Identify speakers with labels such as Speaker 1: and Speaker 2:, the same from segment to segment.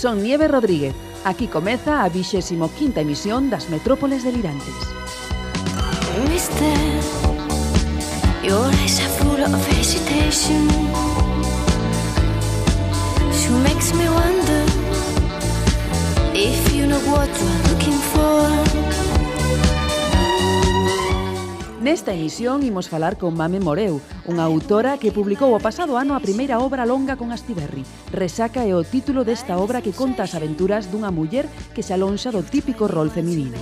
Speaker 1: Son Nieve Rodríguez. Aquí comeza a 25ª emisión das Metrópoles Delirantes.
Speaker 2: Mister, your eyes are full of hesitation.
Speaker 1: Nesta emisión imos falar con Mame Moreu, unha autora que publicou o pasado ano a primeira obra longa con Astiberri. Resaca é o título desta obra que conta as aventuras dunha muller que se alonxa do típico rol feminino.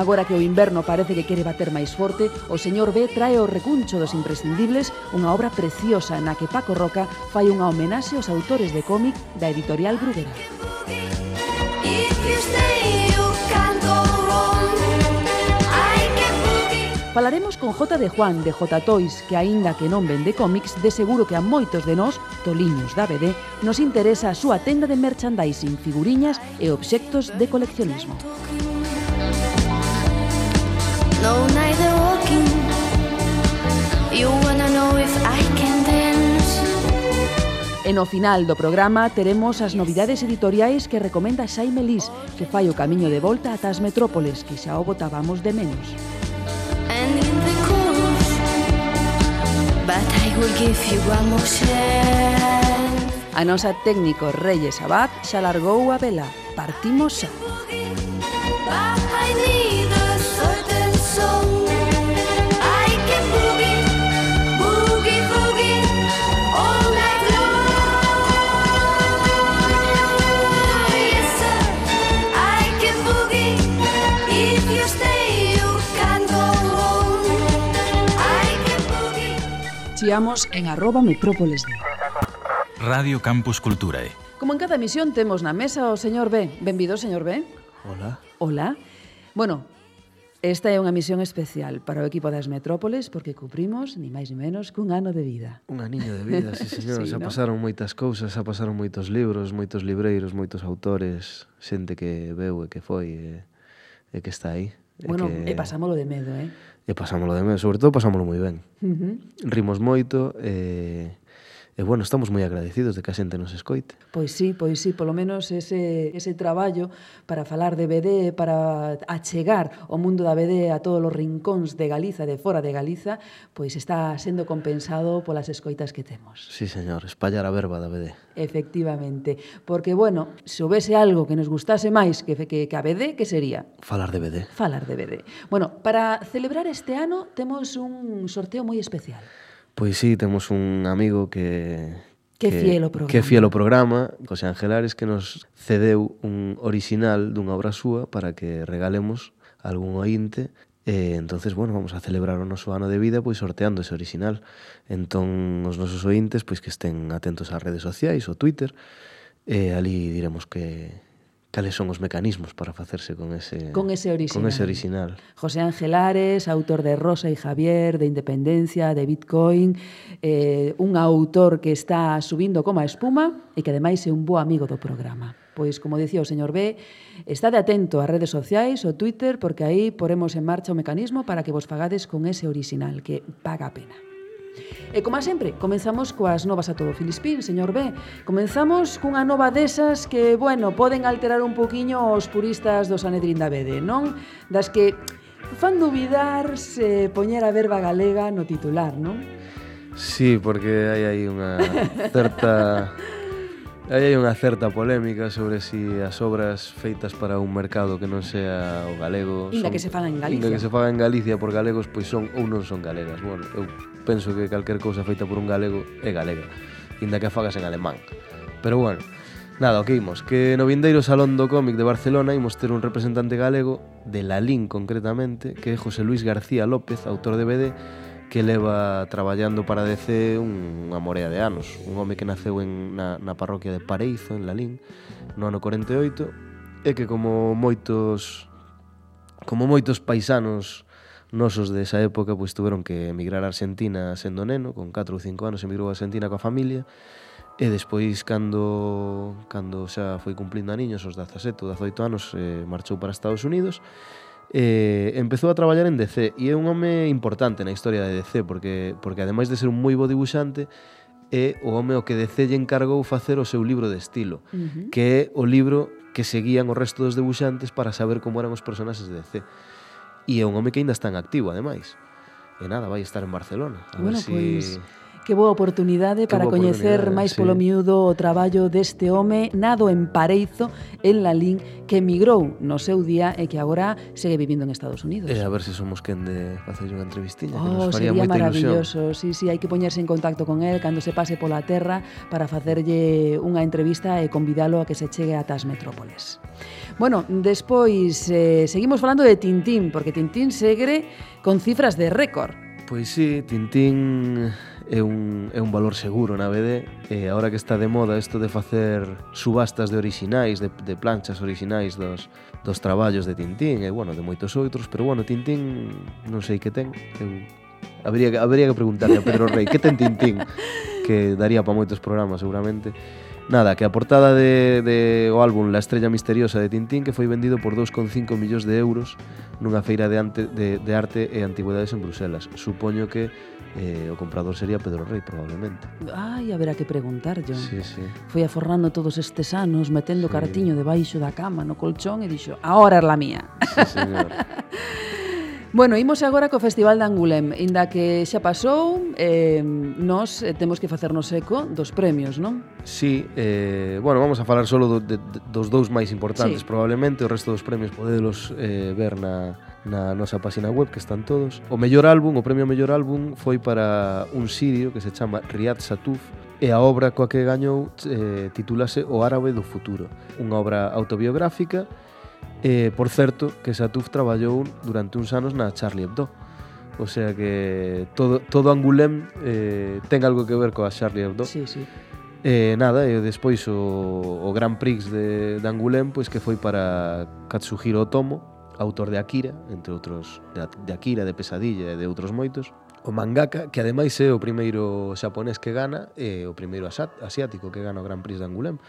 Speaker 1: Agora que o inverno parece que quere bater máis forte, o señor B trae o recuncho dos imprescindibles, unha obra preciosa na que Paco Roca fai unha homenaxe aos autores de cómic da editorial Bruguera. Falaremos con J de Juan de J Toys, que aínda que non vende cómics, de seguro que a moitos de nós, toliños da BD, nos interesa a súa tenda de merchandising, figuriñas e obxectos de coleccionismo
Speaker 2: no neither walking. You wanna know if I can dance.
Speaker 1: E no final do programa teremos as novidades editoriais que recomenda Xaime Lís, que fai o camiño de volta ata as metrópoles, que xa o botábamos de menos.
Speaker 2: And in the course, but I will give you one more chance.
Speaker 1: A nosa técnico Reyes Abad xa largou a vela. Partimos xa. Chiamos en arroba metrópoles de.
Speaker 3: Radio Campus Culturae.
Speaker 1: Como en cada emisión temos na mesa o señor B. Benvido, señor B.
Speaker 4: Hola.
Speaker 1: Hola. Bueno, Esta é unha misión especial para o equipo das Metrópoles porque cumprimos, ni máis ni menos, cun ano de vida.
Speaker 5: Un aniño de vida, sí, señor.
Speaker 1: sí,
Speaker 5: xa
Speaker 1: no?
Speaker 5: pasaron moitas cousas, xa pasaron moitos libros, moitos libreiros, moitos autores, xente que veu e que foi e, e que está aí.
Speaker 1: E bueno,
Speaker 5: que...
Speaker 1: e pasámolo de medo, eh?
Speaker 5: E pasámolo de medo, sobre todo pasámolo moi ben.
Speaker 1: Uh -huh.
Speaker 5: Rimos moito e... Eh, E bueno, estamos moi agradecidos de que a xente nos escoite.
Speaker 1: Pois sí, pois sí, polo menos ese, ese traballo para falar de BD, para achegar o mundo da BD a todos os rincóns de Galiza, de fora de Galiza, pois está sendo compensado polas escoitas que temos.
Speaker 5: Sí, señor, espallar a verba da BD.
Speaker 1: Efectivamente, porque bueno, se houvese algo que nos gustase máis que, que, que a BD, que sería?
Speaker 5: Falar de BD.
Speaker 1: Falar de BD. Bueno, para celebrar este ano temos un sorteo moi especial.
Speaker 5: Pois sí, temos un amigo que...
Speaker 1: Que, que fiel o programa.
Speaker 5: Que fiel o programa, José Angelares, que nos cedeu un original dunha obra súa para que regalemos algún ointe E entonces, bueno, vamos a celebrar o noso ano de vida pois sorteando ese original. Entón, os nosos ointes pois que estén atentos ás redes sociais, o Twitter, e eh, ali diremos que cales son os mecanismos para facerse con ese
Speaker 1: con ese original.
Speaker 5: Con ese original.
Speaker 1: José Ángel Ares, autor de Rosa y Javier, de Independencia, de Bitcoin, eh, un autor que está subindo como a espuma e que ademais é un bo amigo do programa. Pois, como dicía o señor B, estade atento ás redes sociais, o Twitter, porque aí poremos en marcha o mecanismo para que vos fagades con ese original, que paga a pena. E como sempre, comenzamos coas novas a todo Filispín, señor B. Comenzamos cunha nova desas que, bueno, poden alterar un poquiño os puristas do Sanedrín da Bede, non? Das que fan dubidar se poñer a verba galega no titular, non?
Speaker 5: Sí, porque hai aí unha certa Aí hai unha certa polémica sobre si as obras feitas para un mercado que non sea o galego...
Speaker 1: Inda
Speaker 5: son,
Speaker 1: que se fagan en Galicia.
Speaker 5: Inda que se faga en Galicia por galegos, pois son ou non son galegas. Bueno, eu penso que calquer cousa feita por un galego é galega, inda que a fagas en alemán. Pero bueno, nada, o que imos? Que no vindeiro Salón do Cómic de Barcelona imos ter un representante galego, de Lalín concretamente, que é José Luis García López, autor de BD, que leva traballando para DC unha morea de anos. Un home que naceu en, na, na parroquia de Pareizo, en Lalín, no ano 48, e que como moitos como moitos paisanos nosos desa época pois tiveron que emigrar a Argentina sendo neno, con 4 ou 5 anos emigrou a Argentina coa familia e despois cando cando xa foi cumplindo a niños os 17 ou 18 anos eh, marchou para Estados Unidos eh, empezou a traballar en DC e é un home importante na historia de DC porque porque ademais de ser un moi bo dibuixante é o home o que DC lle encargou facer o seu libro de estilo, uh -huh. que é o libro que seguían o resto dos debuxantes para saber como eran os personaxes de DC. E é un home que aínda está en activo, ademais. E nada, vai estar en Barcelona. A
Speaker 1: bueno,
Speaker 5: ver si...
Speaker 1: pois Que boa oportunidade
Speaker 5: que
Speaker 1: para
Speaker 5: boa
Speaker 1: coñecer
Speaker 5: oportunidade,
Speaker 1: máis
Speaker 5: sí.
Speaker 1: polo miúdo o traballo deste home nado en Pareizo, en Lalín, que emigrou no seu día e que agora segue vivindo en Estados Unidos.
Speaker 5: E a ver se somos quen de facer unha entrevistinha,
Speaker 1: oh, que
Speaker 5: nos oh, faría
Speaker 1: sería
Speaker 5: maravilloso. Ilusión.
Speaker 1: Sí, sí, hai que poñerse en contacto con el cando se pase pola terra para facerlle unha entrevista e convidalo a que se chegue ata as metrópoles. Bueno, despois eh, seguimos falando de Tintín, porque Tintín segre con cifras de récord.
Speaker 5: Pois sí, Tintín é un, é un valor seguro, na BD e agora que está de moda isto de facer subastas de orixinais, de, de planchas orixinais dos, dos traballos de Tintín, e, bueno, de moitos outros, pero, bueno, Tintín non sei que ten, eu habría, habría que preguntarle a Pedro Rey que ten Tintín, que daría para moitos programas, seguramente. Nada, que a portada de, de o álbum La Estrella Misteriosa de Tintín que foi vendido por 2,5 millóns de euros nunha feira de, ante, de, de arte e antigüedades en Bruselas. Supoño que Eh, o comprador sería Pedro Rey, probablemente.
Speaker 1: Ai, haberá que preguntar, John.
Speaker 5: Sí, sí.
Speaker 1: Foi aforrando todos estes anos, metendo
Speaker 5: sí.
Speaker 1: cartiño debaixo da cama, no colchón, e dixo, ahora é la mía.
Speaker 5: Sí, señor.
Speaker 1: Bueno, imos agora co Festival de Angulem, inda que xa pasou, eh, nós eh, temos que facernos eco dos premios, non?
Speaker 5: Sí, eh, bueno, vamos a falar solo do, de, dos dous máis importantes,
Speaker 1: sí.
Speaker 5: probablemente, o resto dos premios podedelos eh, ver na, na nosa página web que están todos. O mellor álbum, o premio mellor álbum foi para un sirio que se chama Riyad Satuf e a obra coa que gañou eh, titulase O árabe do futuro, unha obra autobiográfica Eh, por certo, que Satuf traballou durante uns anos na Charlie Hebdo. O sea que todo, todo Angulem eh, ten algo que ver coa Charlie Hebdo.
Speaker 1: Sí, sí.
Speaker 5: Eh, nada, e despois o, o Grand Prix de, de Angulem pois que foi para Katsuhiro Otomo, autor de Akira, entre outros de Akira, de Pesadilla e de outros moitos, o mangaka, que ademais é o primeiro xaponés que gana e o primeiro asiático que gana o Gran Prix de Angulem.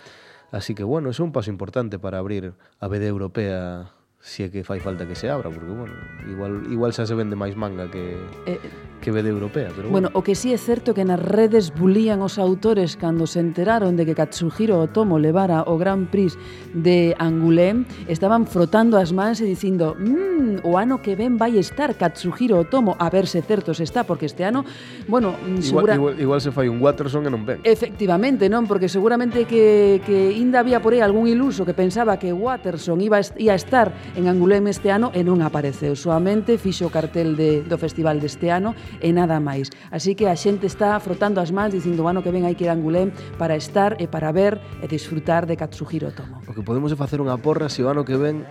Speaker 5: Así que, bueno, é un paso importante para abrir a BD europea si é que fai falta que se abra, porque, bueno, igual, igual xa se vende máis manga que,
Speaker 1: eh,
Speaker 5: que vede europea. Pero
Speaker 1: bueno. bueno, o que sí é certo que nas redes bulían os autores cando se enteraron de que Katsuhiro Otomo levara o Gran Prix de Angoulême, estaban frotando as mans e dicindo mmm, o ano que ven vai estar Katsuhiro Otomo, a ver se certo se está, porque este ano, bueno, mm, segura...
Speaker 5: igual, igual, igual se fai un Watterson e non ven.
Speaker 1: Efectivamente, non, porque seguramente que, que inda había por aí algún iluso que pensaba que Watterson iba a estar en Angulem este ano e non apareceu. Soamente fixo o cartel de, do festival deste ano e nada máis. Así que a xente está frotando as mans dicindo ano que ven hai que ir a Angulem para estar e para ver e disfrutar de Katsuhiro Tomo.
Speaker 5: O que podemos é facer unha porra se o ano que ven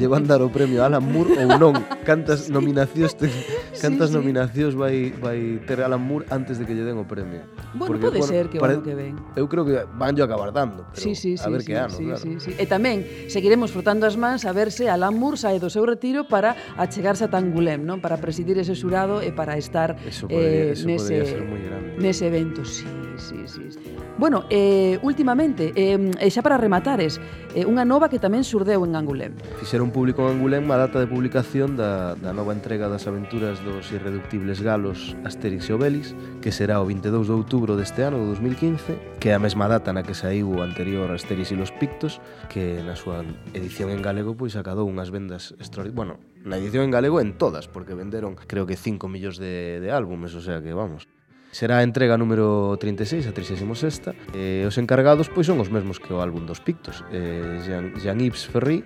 Speaker 5: llevan dar o premio a Alan Moore ou non. Cantas sí. nominacións ten, cantas
Speaker 1: sí, sí.
Speaker 5: nominacións vai vai ter Alan Moore antes de que lle den o premio.
Speaker 1: Bueno, Porque, pode bueno, ser que o ano que ven.
Speaker 5: Eu creo que vanllo acabar dando, pero
Speaker 1: sí, sí, sí,
Speaker 5: a ver
Speaker 1: sí,
Speaker 5: que ano,
Speaker 1: sí,
Speaker 5: claro.
Speaker 1: Sí, sí. E tamén seguiremos frotando as mans a verse Finalmente, Alan Moore sae do seu retiro para achegarse a Tangulem, non? Para presidir ese xurado e para estar
Speaker 5: eso podría,
Speaker 1: eh,
Speaker 5: eso
Speaker 1: nese,
Speaker 5: ser moi grande.
Speaker 1: nese evento. Sí, sí, sí. Bueno, eh, últimamente, eh, e xa para rematares, eh, unha nova que tamén surdeu en Angulem.
Speaker 5: Fixeron público en Angulem a data de publicación da, da nova entrega das aventuras dos irreductibles galos Asterix e Obelix, que será o 22 de outubro deste ano, 2015, que é a mesma data na que saiu o anterior Asterix e los Pictos, que na súa edición en galego pois acabou acadou unhas vendas extraordinarias. Bueno, na edición en galego en todas, porque venderon creo que 5 millóns de, de álbumes, o sea que vamos. Será a entrega número 36, a 36 e eh, os encargados pois son os mesmos que o álbum dos Pictos, eh, Jean, Jean Yves Ferri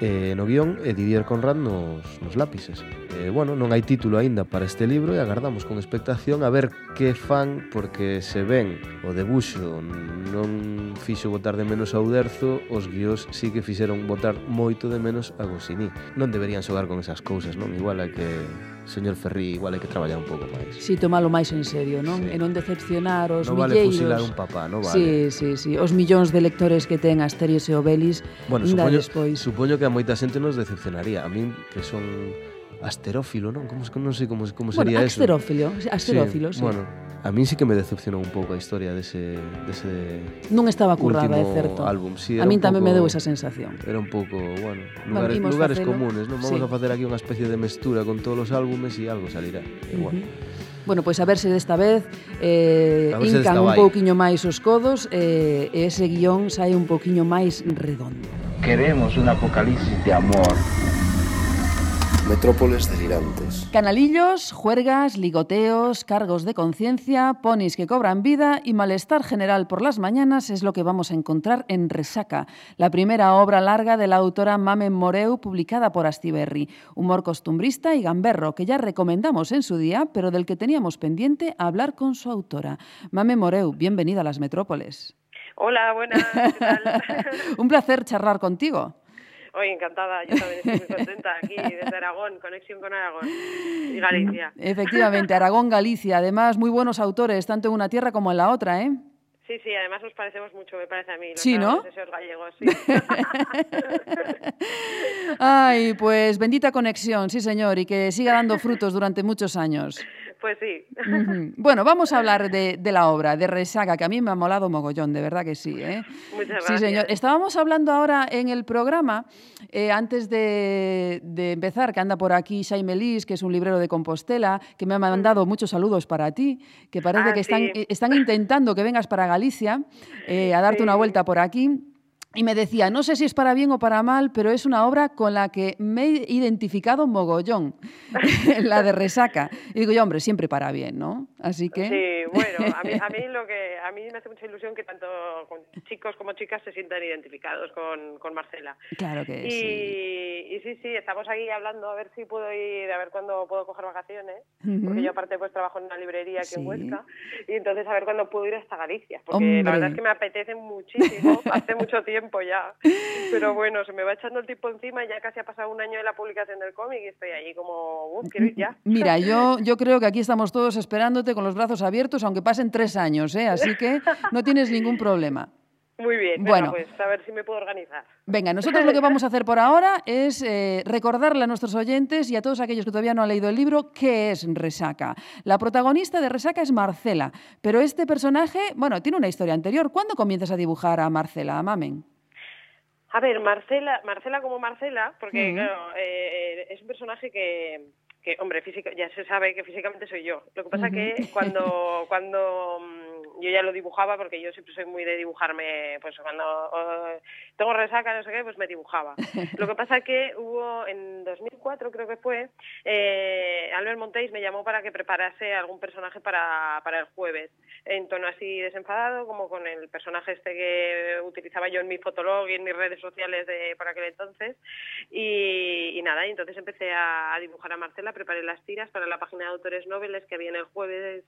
Speaker 5: eh, no guión e Didier Conrad nos, nos lápices. Eh, bueno, non hai título aínda para este libro e agardamos con expectación a ver que fan porque se ven o debuxo non fixo botar de menos a Uderzo, os guións sí que fixeron botar moito de menos a Gosini. Non deberían xogar con esas cousas, non? Igual a que señor Ferri igual hai que traballar un pouco máis.
Speaker 1: Si, sí, tomalo máis en serio, non?
Speaker 5: Sí.
Speaker 1: E non decepcionar os no milleiros.
Speaker 5: Non vale fusilar un papá, non vale.
Speaker 1: Si, sí, si, sí, si. Os millóns de lectores que ten Asterios e Obelis
Speaker 5: bueno, supoño,
Speaker 1: despois.
Speaker 5: Supoño que a moita xente nos decepcionaría. A min, que son asterófilo, non? Como, non sei como, como sería bueno, eso.
Speaker 1: Asterófilo, asterófilo, sí. sí.
Speaker 5: Bueno, A mí sí que me decepcionou un pouco a historia dese, dese
Speaker 1: Non estaba currada, é certo.
Speaker 5: Álbum. Sí,
Speaker 1: a
Speaker 5: mí
Speaker 1: tamén me deu esa sensación.
Speaker 5: Era un pouco, bueno, lugares,
Speaker 1: Vamos,
Speaker 5: lugares
Speaker 1: facelo.
Speaker 5: comunes, non? Vamos
Speaker 1: sí.
Speaker 5: a facer aquí unha especie de mestura con todos os álbumes e algo salirá. Igual. Uh -huh.
Speaker 1: Bueno, pois pues a verse desta vez eh,
Speaker 5: incan
Speaker 1: un pouquiño máis os codos eh, e ese guión sai un pouquiño máis redondo.
Speaker 6: Queremos un apocalipsis de amor.
Speaker 7: Metrópoles delirantes.
Speaker 1: Canalillos, juergas, ligoteos, cargos de conciencia, ponis que cobran vida y malestar general por las mañanas es lo que vamos a encontrar en Resaca, la primera obra larga de la autora Mamen Moreu publicada por Astiberri. Humor costumbrista y gamberro que ya recomendamos en su día, pero del que teníamos pendiente hablar con su autora. Mamen Moreu, bienvenida a las Metrópoles.
Speaker 8: Hola, buenas, ¿qué tal?
Speaker 1: Un placer charlar contigo.
Speaker 8: Hoy encantada, yo también estoy muy contenta aquí desde Aragón, conexión con Aragón y Galicia.
Speaker 1: Efectivamente, Aragón, Galicia, además muy buenos autores, tanto en una tierra como en la otra, ¿eh?
Speaker 8: Sí, sí, además nos parecemos mucho, me parece a mí, los
Speaker 1: Sí, ¿no?
Speaker 8: gallegos, sí.
Speaker 1: Ay, pues bendita conexión, sí señor, y que siga dando frutos durante muchos años.
Speaker 8: Pues sí.
Speaker 1: Bueno, vamos a hablar de, de la obra, de Resaca, que a mí me ha molado mogollón, de verdad que sí. ¿eh?
Speaker 8: Muchas
Speaker 1: Sí, señor.
Speaker 8: gracias.
Speaker 1: Estábamos hablando ahora en el programa, eh, antes de, de empezar, que anda por aquí Jaime Lis, que es un librero de Compostela, que me ha mandado muchos saludos para ti, que parece
Speaker 8: Ah,
Speaker 1: que están,
Speaker 8: sí.
Speaker 1: eh, están intentando que vengas para Galicia eh, a darte una vuelta por aquí. Y me decía, no sé si es para bien o para mal, pero es una obra con la que me he identificado mogollón, la de Resaca. Y digo yo, hombre, siempre para bien, ¿no? Así que...
Speaker 8: Sí, bueno, a mí, a mí lo que a mí me hace mucha ilusión que tanto chicos como chicas se sientan identificados con, con Marcela.
Speaker 1: Claro que
Speaker 8: Y
Speaker 1: sí.
Speaker 8: y sí, sí, estamos aquí hablando a ver si puedo ir, a ver cuándo puedo coger vacaciones,
Speaker 1: Ujú.
Speaker 8: porque yo aparte pues trabajo en una librería aquí
Speaker 1: Sí.
Speaker 8: en Huesca, y entonces a ver cuándo puedo ir hasta Galicia, porque la verdad
Speaker 1: Hombre.
Speaker 8: es que me apetece muchísimo, hace mucho tiempo ya, pero bueno, se me va echando el tiempo encima, ya casi ha pasado un año de la publicación del cómic y estoy allí como, "Uf, quiero ir ya.
Speaker 1: Mira, yo, yo creo que aquí estamos todos esperándote con los brazos abiertos, aunque pasen tres años, ¿eh? Así que no tienes ningún problema.
Speaker 8: Muy bien, venga,
Speaker 1: Bueno.
Speaker 8: pues a ver si me puedo organizar.
Speaker 1: Venga, nosotros lo que vamos a hacer por ahora es eh, recordarle a nuestros oyentes y a todos aquellos que todavía no han leído el libro qué es Resaca. La protagonista de Resaca es Marcela, pero este personaje, bueno, tiene una historia anterior. ¿Cuándo comienzas a dibujar a Marcela, a Mamen?
Speaker 8: A ver, Marcela, Marcela como Marcela, porque claro, eh, es un personaje que, que hombre, físico, ya se sabe que físicamente soy yo. Lo que pasa que cuando, cuando mm, yo ya lo dibujaba, porque yo siempre soy muy de dibujarme, pues cuando tengo resaca, no sé qué, pues me dibujaba. Lo que pasa que hubo en 2004, creo que fue, eh, Albert Montéis me llamó para que preparase algún personaje para, para el jueves, en tono así desenfadado, como con el personaje este que utilizaba yo en mi fotolog y en mis redes sociales de por aquel entonces. Y, y nada, y entonces empecé a, a dibujar a Marcela, preparé las tiras para la página de autores noveles que había en el jueves,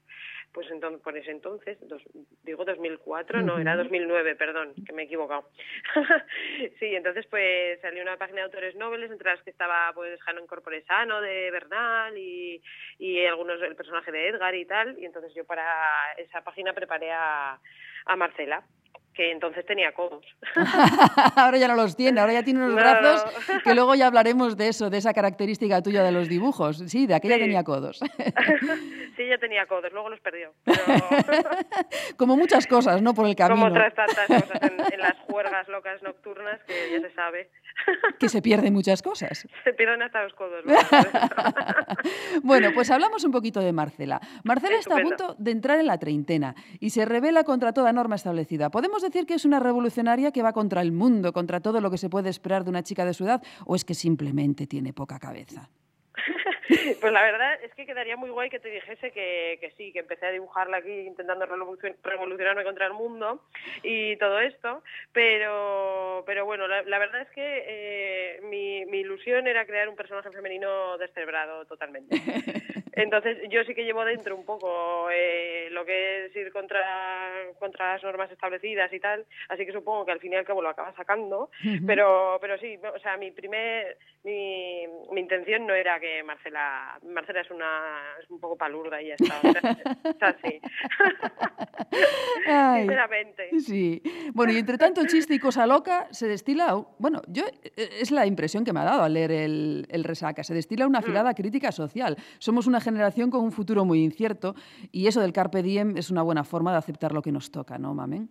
Speaker 8: pues entonces, por ese entonces, dos- digo 2004, no, era 2009, perdón, que me he equivocado. sí, entonces pues salió una página de autores noveles entre las que estaba pues Jano Corporesano de Bernal y, y algunos el personaje de Edgar y tal, y entonces yo para esa página preparé a, a Marcela que entonces tenía codos.
Speaker 1: ahora ya no los tiene, ahora ya tiene unos
Speaker 8: No,
Speaker 1: brazos
Speaker 8: no.
Speaker 1: que luego ya hablaremos de eso, de esa característica tuya de los dibujos. Sí, de aquella
Speaker 8: Sí.
Speaker 1: tenía codos.
Speaker 8: sí, ella tenía codos, luego los perdió. Pero
Speaker 1: Como muchas cosas, ¿no? Por el camino.
Speaker 8: como otras tantas cosas en, en las juergas locas nocturnas que ya se sabe.
Speaker 1: Que se pierden muchas cosas.
Speaker 8: Se pierden hasta los codos. eso.
Speaker 1: Bueno, pues hablamos un poquito de Marcela. Marcela está a punto de entrar en la treintena y se revela contra toda norma establecida. ¿Podemos decir que es una revolucionaria que va contra el mundo, contra todo lo que se puede esperar de una chica de su edad, o es que simplemente tiene poca cabeza?
Speaker 8: Pues la verdad es que quedaría muy guay que te dijese que, que sí, que empecé a dibujarla aquí intentando revolucion- revolucionarme contra el mundo y todo esto, pero, pero bueno, la, la verdad es que eh, mi, mi ilusión era crear un personaje femenino descerebrado totalmente. Entonces yo sí que llevo dentro un poco eh, lo que es ir contra, contra las normas establecidas y tal, así que supongo que al fin y al cabo lo acabas sacando, pero, pero sí, o sea, mi primer, mi, mi intención no era que Marcela, Marcela es una, es un poco palurda y ya está, o sea, es así.
Speaker 1: Ay.
Speaker 8: Sinceramente.
Speaker 1: Sí. Bueno, y entre tanto chiste y cosa loca, se destila, bueno, yo eh, es la impresión que me ha dado al leer el, el Resaca, se destila una afilada crítica social. Somos una generación con un futuro muy incierto y eso del carpe diem es una buena forma de aceptar lo que nos toca, ¿no, mamen?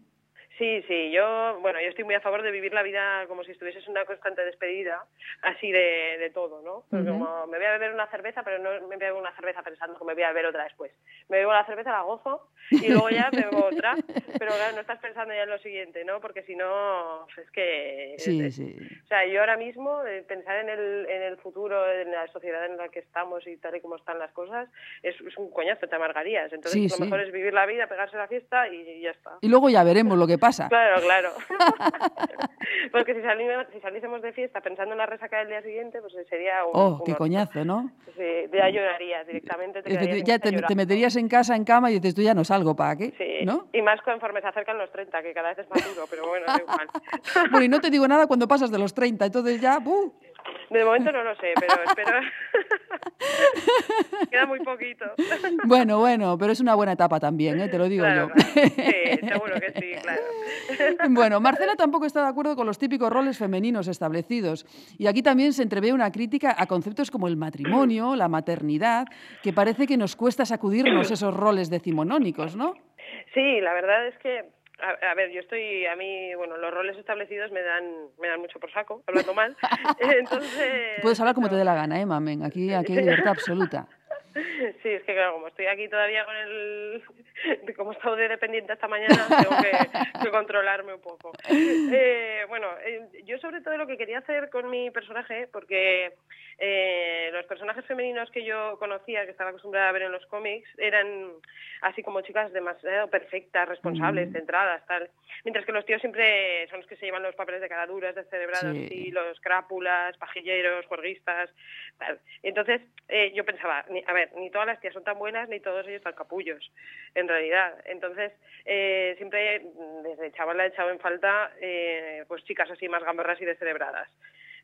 Speaker 8: Sí, sí, yo, bueno, yo estoy muy a favor de vivir la vida como si estuvieses una constante despedida, así de, de todo, ¿no? Pues como me voy a beber una cerveza, pero no me bebo una cerveza pensando que me voy a beber otra después. Me bebo la cerveza, la gozo y luego ya me bebo otra, pero claro, no estás pensando ya en lo siguiente, ¿no? Porque si no, es que...
Speaker 1: Sí,
Speaker 8: es-
Speaker 1: sí.
Speaker 8: O sea, yo ahora mismo eh, pensar en el, en el futuro, en la sociedad en la que estamos y tal y como están las cosas, es, es un coñazo, te amargarías. Entonces,
Speaker 1: Sí,
Speaker 8: lo mejor es vivir la vida, pegarse la fiesta y, y ya está.
Speaker 1: Y luego ya veremos lo que pasa.
Speaker 8: Claro, claro. Porque si, salimos, si saliésemos de fiesta pensando en la resaca del día siguiente, pues sería un...
Speaker 1: Oh,
Speaker 8: un
Speaker 1: qué
Speaker 8: horror.
Speaker 1: coñazo, ¿no?
Speaker 8: Sí, ya llorarías directamente. Te
Speaker 1: Es ya te, te meterías en casa, en cama y dices, tú ya no salgo, ¿para qué?
Speaker 8: Sí,
Speaker 1: ¿No?
Speaker 8: y más conforme se acercan los 30, que cada vez es más duro, pero bueno, da igual.
Speaker 1: Bueno, y no te digo nada cuando pasas de los 30, entonces ya, ¡buh!
Speaker 8: De momento no lo sé, pero espero... Queda muy poquito.
Speaker 1: Bueno, bueno, pero es una buena etapa también, ¿eh? te lo digo
Speaker 8: Claro,
Speaker 1: yo.
Speaker 8: claro. Sí, seguro que sí, claro.
Speaker 1: Bueno, Marcela tampoco está de acuerdo con los típicos roles femeninos establecidos. Y aquí también se entrevé una crítica a conceptos como el matrimonio, la maternidad, que parece que nos cuesta sacudirnos esos roles decimonónicos, ¿no?
Speaker 8: Sí, la verdad es que, a, a ver, yo estoy, a mí, bueno, los roles establecidos me dan, me dan mucho por saco, hablando mal. Entonces...
Speaker 1: Puedes hablar como
Speaker 8: no.
Speaker 1: te dé la gana, ¿eh, mamen? Aquí, aquí hay libertad absoluta.
Speaker 8: Sí, es que claro, como estoy aquí todavía con el... Como he estado de dependiente esta mañana, tengo que, que controlarme un poco. Eh, bueno, eh, yo sobre todo lo que quería hacer con mi personaje, porque eh, los personajes femeninos que yo conocía, que estaba acostumbrada a ver en los cómics, eran así como chicas demasiado perfectas, responsables, centradas, tal. Mientras que los tíos siempre son los que se llevan los papeles de caraduras, descerebrados,
Speaker 1: Sí.
Speaker 8: y los crápulas, pajilleros, juerguistas, tal. Entonces, eh, yo pensaba, ni- a ver, ni todas las tías son tan buenas, ni todos ellos tan capullos, en realidad. Entonces, eh, siempre desde chavala he echado en falta eh, pues chicas así más gamberras y descerebradas.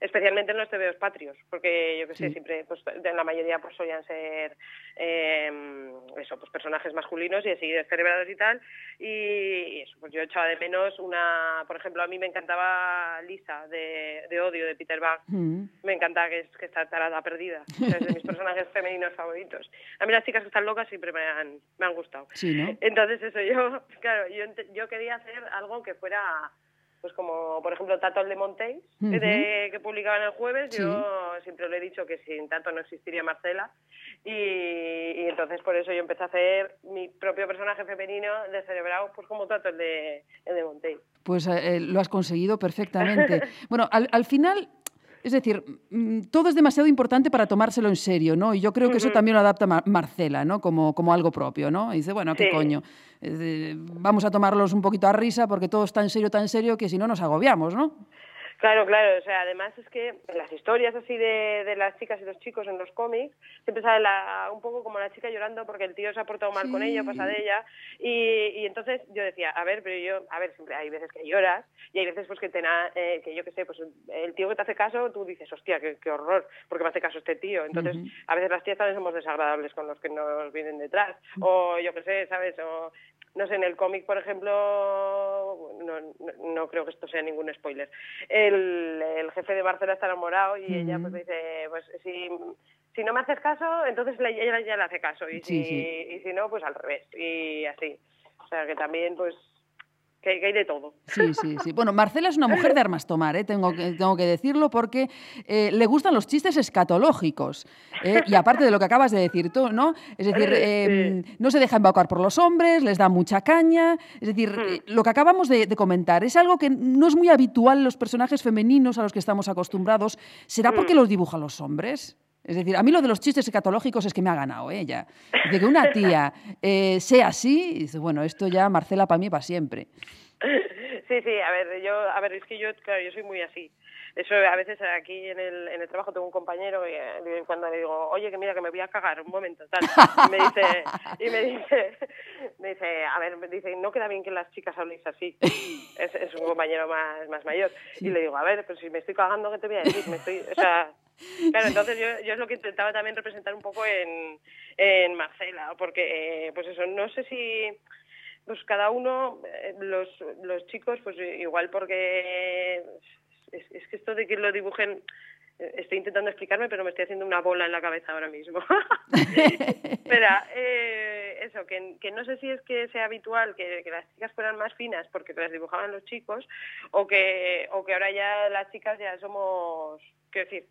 Speaker 8: Especialmente en los tebeos patrios, porque yo que sé,
Speaker 1: Sí.
Speaker 8: siempre, pues en la mayoría pues solían ser eh, eso, pues personajes masculinos y así descerebrados y tal. Y, y eso, pues yo echaba de menos una, por ejemplo, a mí me encantaba Lisa de, de Odio de Peter Bach.
Speaker 1: Mm.
Speaker 8: Me encanta que, que está tarada perdida. Es de mis personajes femeninos favoritos. A mí las chicas que están locas siempre me han, me han gustado.
Speaker 1: Sí, ¿no?
Speaker 8: Entonces eso, yo, claro, yo, yo quería hacer algo que fuera, pues como por ejemplo Tato el de Montéis, de, que publicaban el jueves,
Speaker 1: Sí.
Speaker 8: yo siempre le he dicho que sin Tato no existiría Marcela. Y, y entonces por eso yo empecé a hacer mi propio personaje femenino de cerebrado, pues como Tato el de, el de Montéis.
Speaker 1: Pues eh, eh, lo has conseguido perfectamente. Bueno, al, al final, es decir, mm, todo es demasiado importante para tomárselo en serio, ¿no? Y yo creo que eso también lo adapta Mar- Marcela, ¿no? Como, como algo propio, ¿no? Y dice, bueno, ¿qué
Speaker 8: Sí.
Speaker 1: coño? Vamos a tomarlos un poquito a risa porque todo es tan serio, tan serio que si no nos agobiamos, ¿no?
Speaker 8: Claro, claro, o sea, además es que en las historias así de, de las chicas y los chicos en los cómics, siempre sale la- un poco como la chica llorando porque el tío se ha portado mal con ella, pasa de ella, y, y entonces yo decía, a ver, pero yo, a ver, siempre hay veces que lloras y hay veces pues que te na- eh, que yo qué sé, pues el tío que te hace caso, tú dices, hostia, qué, qué horror, porque me hace caso este tío, entonces a veces las tías también somos desagradables con los que nos vienen detrás, o yo qué sé, ¿sabes? O no sé, en el cómic, por ejemplo, no, no, no creo que esto sea ningún spoiler, el, el jefe de Barcelona está enamorado y ella pues dice, pues si, si no me haces caso, entonces la- ella ya le hace caso y
Speaker 1: Sí,
Speaker 8: si,
Speaker 1: sí.
Speaker 8: y si no, pues al revés y así. O sea, que también pues que, hay de todo.
Speaker 1: Sí, sí, sí. Bueno, Marcela es una mujer de armas tomar, ¿eh? tengo, que, tengo que decirlo, porque eh, le gustan los chistes escatológicos. ¿eh? Y aparte de lo que acabas de decir tú, ¿no? Es decir, eh, no se deja embaucar por los hombres, les da mucha caña. Es decir, eh, lo que acabamos de, de comentar es algo que no es muy habitual en los personajes femeninos a los que estamos acostumbrados. ¿Será porque los dibujan los hombres? Es decir, a mí lo de los chistes escatológicos es que me ha ganado ella. Dice que una tía eh, sea así, y dice, bueno, esto ya Marcela para mí para siempre.
Speaker 8: Sí, sí, a ver, yo, a ver, es que yo, claro, yo soy muy así. Eso a veces aquí en el, en el trabajo tengo un compañero y eh, cuando le digo, oye, que mira, que me voy a cagar, un momento, tal, y me dice, y me dice, me dice, a ver, me dice, no queda bien que las chicas habléis así. Es, es un compañero más, más mayor. Y le digo, a ver, pero si me estoy cagando, ¿qué te voy a decir? Me estoy, o sea, Claro, entonces yo, yo es lo que intentaba también representar un poco en, en Marcela, porque, eh, pues eso, no sé si pues cada uno, eh, los, los chicos, pues igual porque es, es que esto de que lo dibujen, eh, estoy intentando explicarme, pero me estoy haciendo una bola en la cabeza ahora mismo. Espera, eh, eso, que, que no sé si es que sea habitual que, que las chicas fueran más finas porque las dibujaban los chicos, o que, o que ahora ya las chicas ya somos, quiero decir,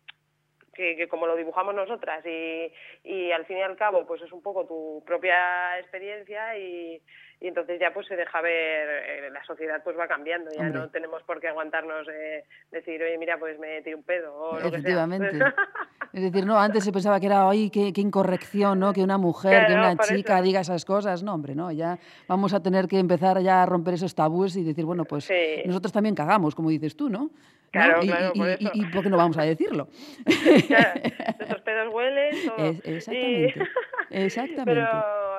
Speaker 8: que, que, como lo dibujamos nosotras y, y al fin y al cabo pues es un poco tu propia experiencia y, y entonces ya pues se deja ver eh, la sociedad pues va cambiando ya
Speaker 1: Hombre.
Speaker 8: no tenemos por qué aguantarnos eh, decir oye mira pues me tiré un pedo o lo que sea
Speaker 1: Efectivamente. Es decir, no, antes se pensaba que era, ay, qué, qué incorrección, ¿no? Que una mujer, que
Speaker 8: Claro,
Speaker 1: una
Speaker 8: por
Speaker 1: chica
Speaker 8: eso.
Speaker 1: diga esas cosas. No, hombre, no, ya vamos a tener que empezar ya a romper esos tabúes y decir, bueno, pues
Speaker 8: Sí.
Speaker 1: nosotros también cagamos, como dices tú, ¿no?
Speaker 8: Claro,
Speaker 1: y,
Speaker 8: claro,
Speaker 1: y-
Speaker 8: por
Speaker 1: y-
Speaker 8: eso.
Speaker 1: y por qué no vamos a decirlo?
Speaker 8: Claro, nuestros pedos huelen todo.
Speaker 1: Es- exactamente,
Speaker 8: Y-
Speaker 1: exactamente.
Speaker 8: Pero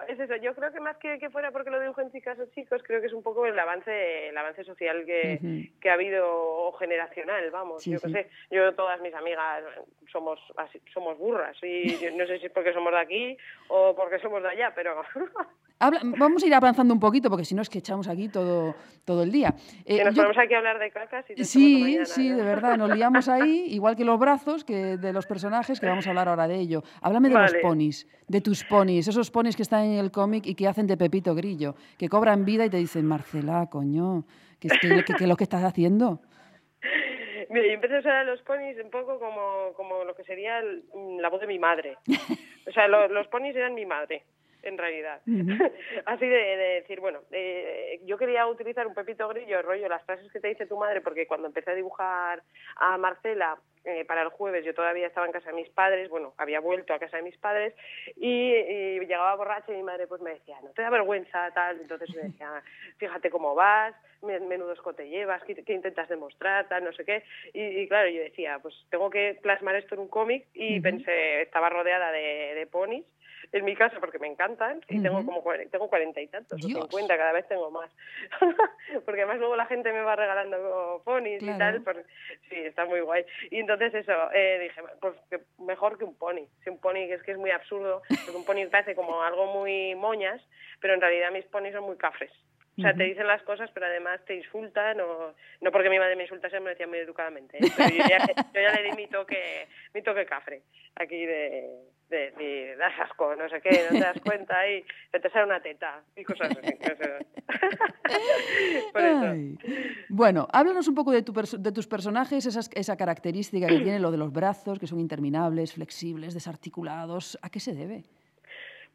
Speaker 8: es eso, yo creo que más que, que fuera porque lo dibujen chicas o chicos, creo que es un poco el avance, el avance social que, que ha habido o generacional, vamos.
Speaker 1: Sí,
Speaker 8: yo
Speaker 1: sí.
Speaker 8: sé, yo todas mis amigas somos así- somos burras y yo no sé si es porque somos de aquí o porque somos de allá, pero
Speaker 1: Habla- vamos a ir avanzando un poquito, porque si no es que echamos aquí todo, todo el día. Eh,
Speaker 8: que nos
Speaker 1: yo-
Speaker 8: ponemos aquí a hablar de cacas y
Speaker 1: Sí,
Speaker 8: mañana,
Speaker 1: sí,
Speaker 8: ¿no?
Speaker 1: de verdad, nos liamos ahí, igual que los brazos, que de los personajes, que vamos a hablar ahora de ello. Háblame de los ponis, de tus ponis, esos ponis que están el cómic y que hacen de Pepito Grillo, que cobran vida y te dicen, Marcela, coño, ¿qué es que, lo que estás haciendo?
Speaker 8: Mira, yo empecé a usar a los ponis un poco como, como lo que sería la voz de mi madre. O sea, lo- los ponis eran mi madre, en realidad. Así de, de decir, bueno, eh, yo quería utilizar un pepito grillo, rollo, las frases que te dice tu madre, porque cuando empecé a dibujar a Marcela eh, para el jueves, yo todavía estaba en casa de mis padres, bueno, había vuelto a casa de mis padres, y, y llegaba borracha y mi madre pues me decía, no te da vergüenza, tal, entonces me decía, fíjate cómo vas, me- menudo escote llevas, qué, qué intentas demostrar, tal, no sé qué, y, y claro, yo decía, pues tengo que plasmar esto en un cómic, y pensé, estaba rodeada de, de ponis, en mi casa porque me encantan y tengo como tengo cuarenta y tantos o cincuenta cada vez tengo más. Porque además luego la gente me va regalando ponis
Speaker 1: Claro.
Speaker 8: y tal por- sí está muy guay. Y entonces eso eh, dije pues que mejor que un pony. Si un pony que es que es muy absurdo porque un pony parece como algo muy moñas pero en realidad mis ponis son muy cafres o sea, te dicen las cosas, pero además te insultan, o no porque mi madre me insultase, me lo decía muy educadamente. ¿eh? Pero yo ya, yo ya le di mi toque, mi toque cafre, aquí de, de, de, das asco, no sé qué, no te das cuenta y se te sale una teta y cosas así. Por eso.
Speaker 1: Bueno, háblanos un poco de, tu de tus personajes, esas- esa característica que tienen lo de los brazos, que son interminables, flexibles, desarticulados. ¿A qué se debe?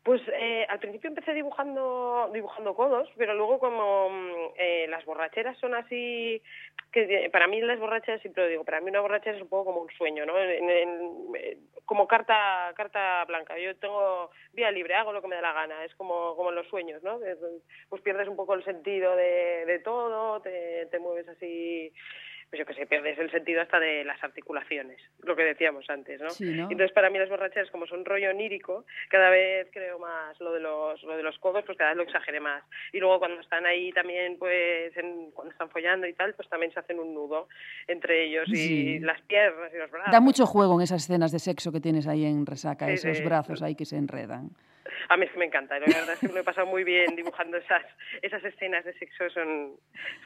Speaker 8: Pues eh, al principio empecé dibujando dibujando codos, pero luego como mm, eh, las borracheras son así, que para mí las borracheras, siempre lo digo, para mí una borrachera es un poco como un sueño, ¿no? Eh, como carta carta blanca. Yo tengo vía libre, hago lo que me da la gana, es como, como en los sueños, ¿no? Pues pierdes un poco el sentido de, de todo, te, te mueves así pues yo que sé, pierdes el sentido hasta de las articulaciones, lo que decíamos antes, ¿no?
Speaker 1: Sí, ¿no?
Speaker 8: Entonces para mí las borracheras como son rollo onírico, cada vez creo más lo de los lo de los codos, pues cada vez lo exageré más. Y luego cuando están ahí también pues en- cuando están follando y tal, pues también se hacen un nudo entre ellos y
Speaker 1: Sí.
Speaker 8: las piernas y los brazos.
Speaker 1: Da mucho juego en esas escenas de sexo que tienes ahí en Resaca,
Speaker 8: Sí,
Speaker 1: esos brazos ahí que se enredan.
Speaker 8: A mí es me encanta, la verdad es que me he pasado muy bien dibujando esas esas escenas de sexo, son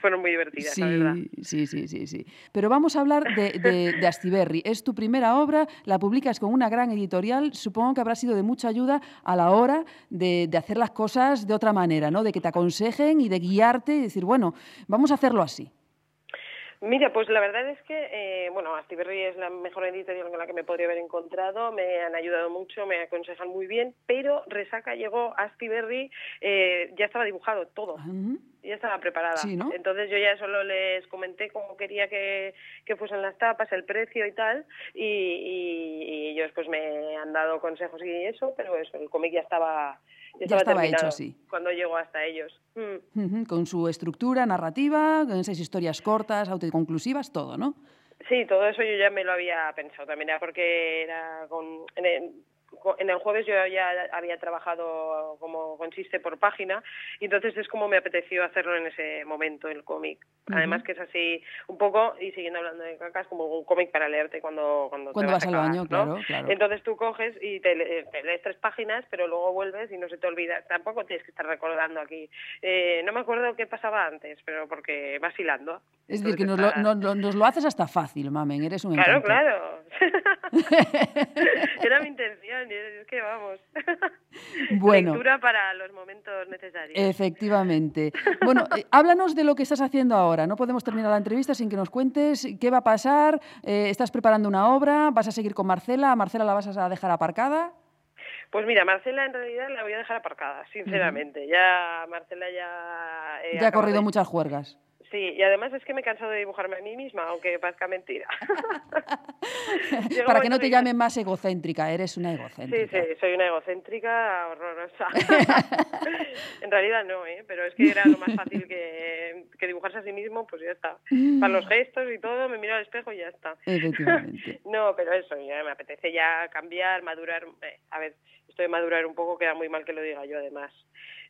Speaker 8: fueron muy divertidas, la verdad.
Speaker 1: Sí, sí, sí, sí, sí. Pero vamos a hablar de, de, de Astiberri. Es tu primera obra, la publicas con una gran editorial. Supongo que habrá sido de mucha ayuda a la hora de, de hacer las cosas de otra manera, ¿no? De que te aconsejen y de guiarte y decir, bueno, vamos a hacerlo así.
Speaker 8: Mira, pues la verdad es que, eh, bueno, Astiberri es la mejor editorial con la que me podría haber encontrado, me han ayudado mucho, me aconsejan muy bien, pero Resaca llegó a Astiberri, eh, ya estaba dibujado todo,
Speaker 1: Ujú.
Speaker 8: ya estaba preparada.
Speaker 1: Sí, ¿no?
Speaker 8: Entonces yo ya solo les comenté cómo quería que, que fuesen las tapas, el precio y tal, y, y- y ellos pues me han dado consejos y eso, pero eso, el cómic ya estaba, ya
Speaker 1: Ya
Speaker 8: estaba,
Speaker 1: hecho, sí.
Speaker 8: cuando llegó hasta ellos. Mm.
Speaker 1: Con su estructura narrativa, con esas historias cortas, autoconclusivas, todo, ¿no?
Speaker 8: Sí, todo eso yo ya me lo había pensado también, era porque era con, en, el, jueves yo ya había trabajado como consiste por página y entonces es como me apeteció hacerlo en ese momento el cómic. Además que es así un poco, y siguiendo hablando de cacas, como un cómic para leerte cuando, cuando, te vas,
Speaker 1: vas al
Speaker 8: cagar,
Speaker 1: baño,
Speaker 8: ¿no?
Speaker 1: claro, claro.
Speaker 8: Entonces tú coges y te, te lees tres páginas, pero luego vuelves y no se te olvida. Tampoco tienes que estar recordando aquí. Eh, no me acuerdo qué pasaba antes, pero porque vas hilando.
Speaker 1: Es decir, que nos lo,
Speaker 8: está-
Speaker 1: no- no- nos lo haces hasta fácil, mamen, eres un
Speaker 8: Claro,
Speaker 1: encanto.
Speaker 8: claro. Era mi intención, es que vamos.
Speaker 1: Bueno.
Speaker 8: Lectura para los momentos necesarios.
Speaker 1: Efectivamente. Bueno, eh, háblanos de lo que estás haciendo ahora. No podemos terminar la entrevista sin que nos cuentes qué va a pasar. Eh, ¿Estás preparando una obra? ¿Vas a seguir con Marcela? ¿A Marcela la vas a dejar aparcada?
Speaker 8: Pues mira, Marcela en realidad la voy a dejar aparcada, sinceramente. Ya Marcela ya...
Speaker 1: Ya ha corrido
Speaker 8: de-
Speaker 1: muchas juergas.
Speaker 8: Sí, y además es que me he cansado de dibujarme a mí misma, aunque parezca mentira.
Speaker 1: Para que no te
Speaker 8: en
Speaker 1: llamen más egocéntrica, eres una
Speaker 8: Sí,
Speaker 1: egocéntrica.
Speaker 8: sí, soy una egocéntrica horrorosa. en realidad no, ¿eh? pero es que era lo más fácil que, que dibujarse a sí mismo, pues ya está. Para los gestos y todo, me miro al espejo y ya está.
Speaker 1: Efectivamente.
Speaker 8: No, pero eso, ya me apetece ya cambiar, madurar. eh, a ver, esto de madurar un poco queda muy mal que lo diga yo, además.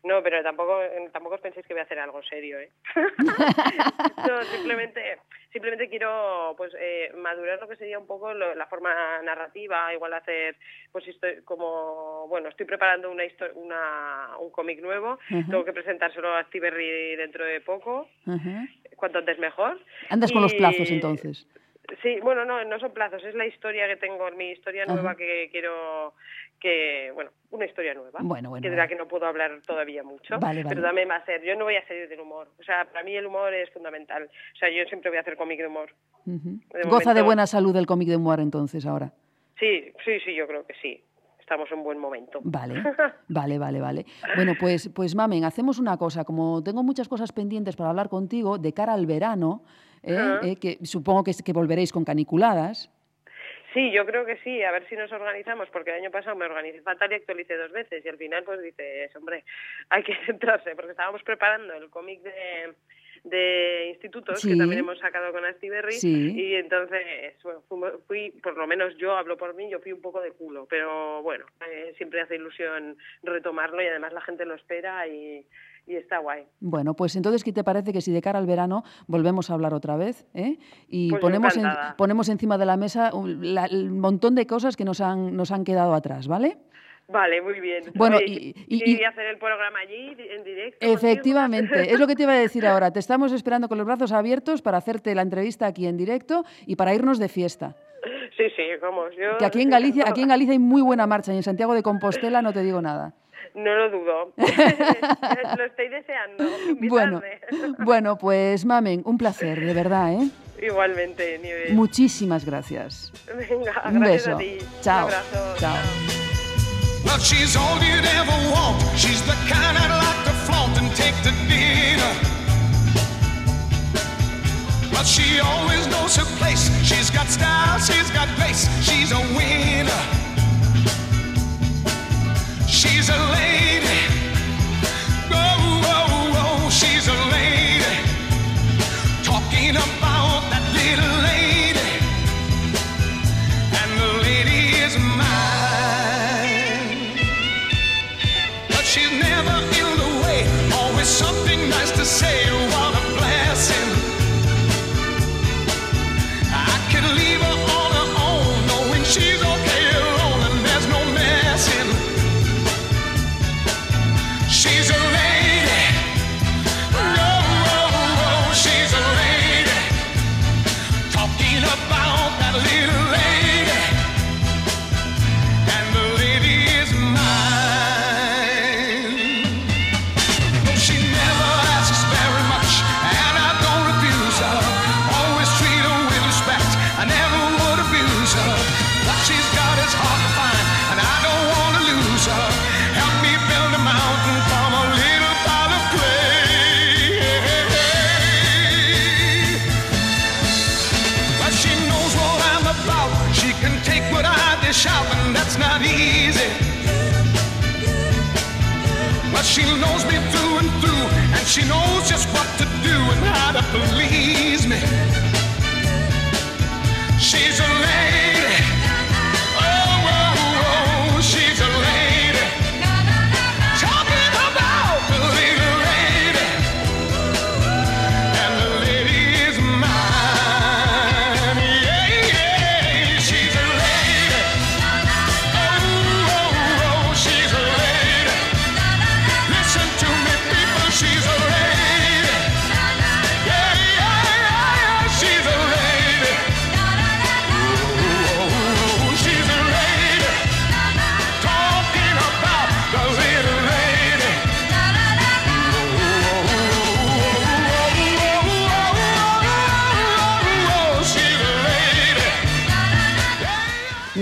Speaker 8: No, pero tampoco eh, tampoco os penséis que voy a hacer algo serio, ¿eh? no, simplemente simplemente quiero pues eh, madurar lo que sería un poco lo- la forma narrativa, igual hacer pues estoy como bueno, estoy preparando una una un cómic nuevo, tengo que presentárselo a Stiberry dentro de poco, cuanto antes mejor.
Speaker 1: Andas con los plazos entonces.
Speaker 8: Sí, bueno, no, no son plazos, es la historia que tengo, mi historia nueva
Speaker 1: Ajá.
Speaker 8: que quiero, que, bueno, una historia nueva.
Speaker 1: Bueno, bueno,
Speaker 8: Que de la que no puedo hablar todavía mucho,
Speaker 1: Vale, vale.
Speaker 8: pero también va a ser, yo no voy a salir del humor, o sea, para mí el humor es fundamental, o sea, yo siempre voy a hacer cómic de humor. De
Speaker 1: Goza de buena salud el cómic de humor entonces ahora.
Speaker 8: Sí, sí, sí, yo creo que sí, estamos en buen momento.
Speaker 1: Vale, vale, vale, vale. Bueno, pues, pues mamen, hacemos una cosa. Como tengo muchas cosas pendientes para hablar contigo de cara al verano, ¿eh? Eh, que supongo que, que volveréis con caniculadas.
Speaker 8: Sí, yo creo que sí, a ver si nos organizamos, porque el año pasado me organicé fatal y actualicé dos veces, y al final pues dices, hombre, hay que centrarse, porque estábamos preparando el cómic de, de institutos,
Speaker 1: Sí.
Speaker 8: que también hemos sacado con Astiberri,
Speaker 1: Sí.
Speaker 8: y entonces bueno, fui, por lo menos yo hablo por mí, yo fui un poco de culo, pero bueno, eh, siempre hace ilusión retomarlo y además la gente lo espera y, y está guay.
Speaker 1: Bueno, pues entonces, ¿qué te parece que si de cara al verano volvemos a hablar otra vez? ¿eh? Y
Speaker 8: Pues
Speaker 1: ponemos, en- ponemos encima de la mesa un la- el montón de cosas que nos han, nos han quedado atrás, ¿vale?
Speaker 8: Vale, muy bien.
Speaker 1: Bueno, y- y- y-
Speaker 8: hacer el programa allí en directo. contigo?
Speaker 1: Efectivamente, es lo que te iba a decir ahora. Te estamos esperando con los brazos abiertos para hacerte la entrevista aquí en directo y para irnos de fiesta.
Speaker 8: Sí, sí, vamos. Yo
Speaker 1: Que aquí en Galicia, aquí en Galicia hay muy buena marcha y en Santiago de Compostela no te digo nada.
Speaker 8: No lo dudo. lo estoy deseando.
Speaker 1: Bueno,
Speaker 8: invitarme.
Speaker 1: bueno, pues mamen, un placer, de verdad, ¿eh?
Speaker 8: Igualmente.
Speaker 1: Muchísimas gracias.
Speaker 8: Venga,
Speaker 1: Un
Speaker 8: gracias
Speaker 1: beso.
Speaker 8: a ti.
Speaker 1: Chao.
Speaker 8: Un abrazo.
Speaker 1: Chao.
Speaker 7: Well, she's all you'd ever want. She's the kind I'd like to flaunt and take to dinner. But she always knows her place. She's got style, she's got grace. She's a winner. She's a lady. Oh, oh, oh, she's a lady. Talking about that little lady. She knows just what to do and how to please me. She's a lady.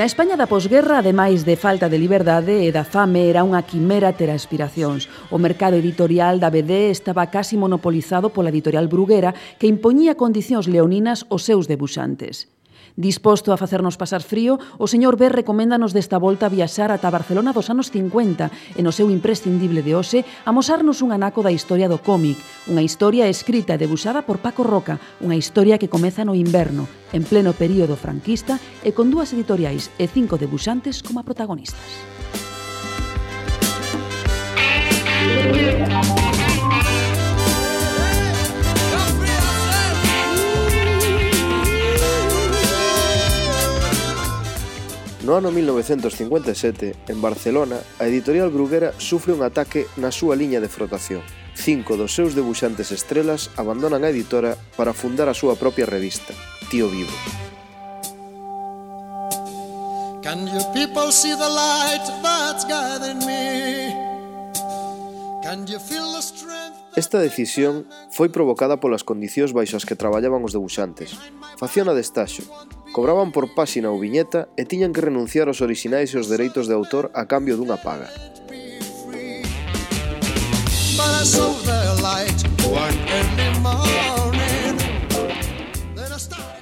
Speaker 1: Na España da posguerra, ademais de falta de liberdade e da fame, era unha quimera ter aspiracións. O mercado editorial da BD estaba casi monopolizado pola editorial Bruguera, que impoñía condicións leoninas aos seus debuxantes. Disposto a facernos pasar frío, o señor B recoméndanos desta volta viaxar ata Barcelona dos anos 50 e no seu imprescindible de hoxe amosarnos un anaco da historia do cómic, unha historia escrita e debuxada por Paco Roca, unha historia que comeza no inverno, en pleno período franquista e con dúas editoriais e cinco debuxantes como protagonistas.
Speaker 5: No ano 1957, en Barcelona, a editorial Bruguera sufre un ataque na súa liña de frotación. Cinco dos seus debuxantes estrelas abandonan a editora para fundar a súa propia revista, Tío Vivo.
Speaker 9: Can you people see the light that's guiding me? Can you feel the strength
Speaker 5: Esta decisión foi provocada polas condicións baixas que traballaban os debuxantes. Facción a destaxo, cobraban por páxina ou viñeta e tiñan que renunciar aos orixinais e os dereitos de autor a cambio dunha paga.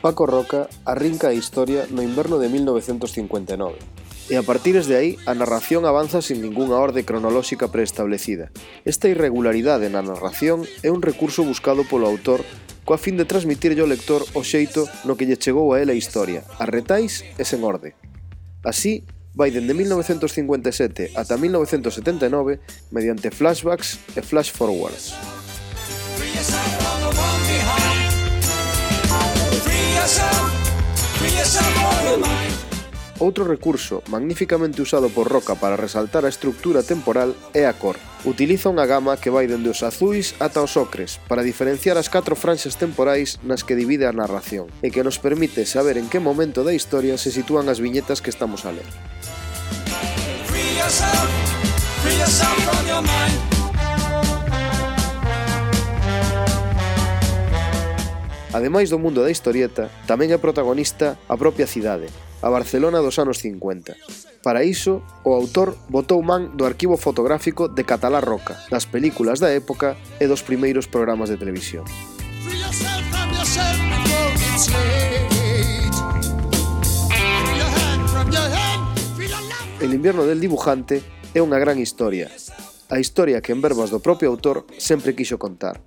Speaker 5: Paco Roca arrinca a historia no inverno de 1959 e a partir de aí a narración avanza sin ningunha orde cronolóxica preestablecida. Esta irregularidade na narración é un recurso buscado polo autor coa fin de transmitirlle ao lector o xeito no que lle chegou a ela a historia, a retais e sen orde. Así, vai dende 1957 ata 1979 mediante flashbacks e flash forwards.
Speaker 9: Free yourself, free yourself, free yourself
Speaker 5: Outro recurso magníficamente usado por Roca para resaltar a estructura temporal é a cor. Utiliza unha gama que vai dende os azuis ata os ocres para diferenciar as catro franxas temporais nas que divide a narración e que nos permite saber en que momento da historia se sitúan as viñetas que estamos a ler.
Speaker 9: Free yourself, free yourself from your mind.
Speaker 5: Ademais do mundo da historieta, tamén é protagonista a propia cidade, a Barcelona dos anos 50. Para iso, o autor botou man do arquivo fotográfico de Catalá Roca, das películas da época e dos primeiros programas de televisión.
Speaker 9: Free yourself from yourself before it's late. Free your hand from your hand.
Speaker 5: El invierno del dibujante é unha gran historia, a historia que en verbas do propio autor sempre quixo contar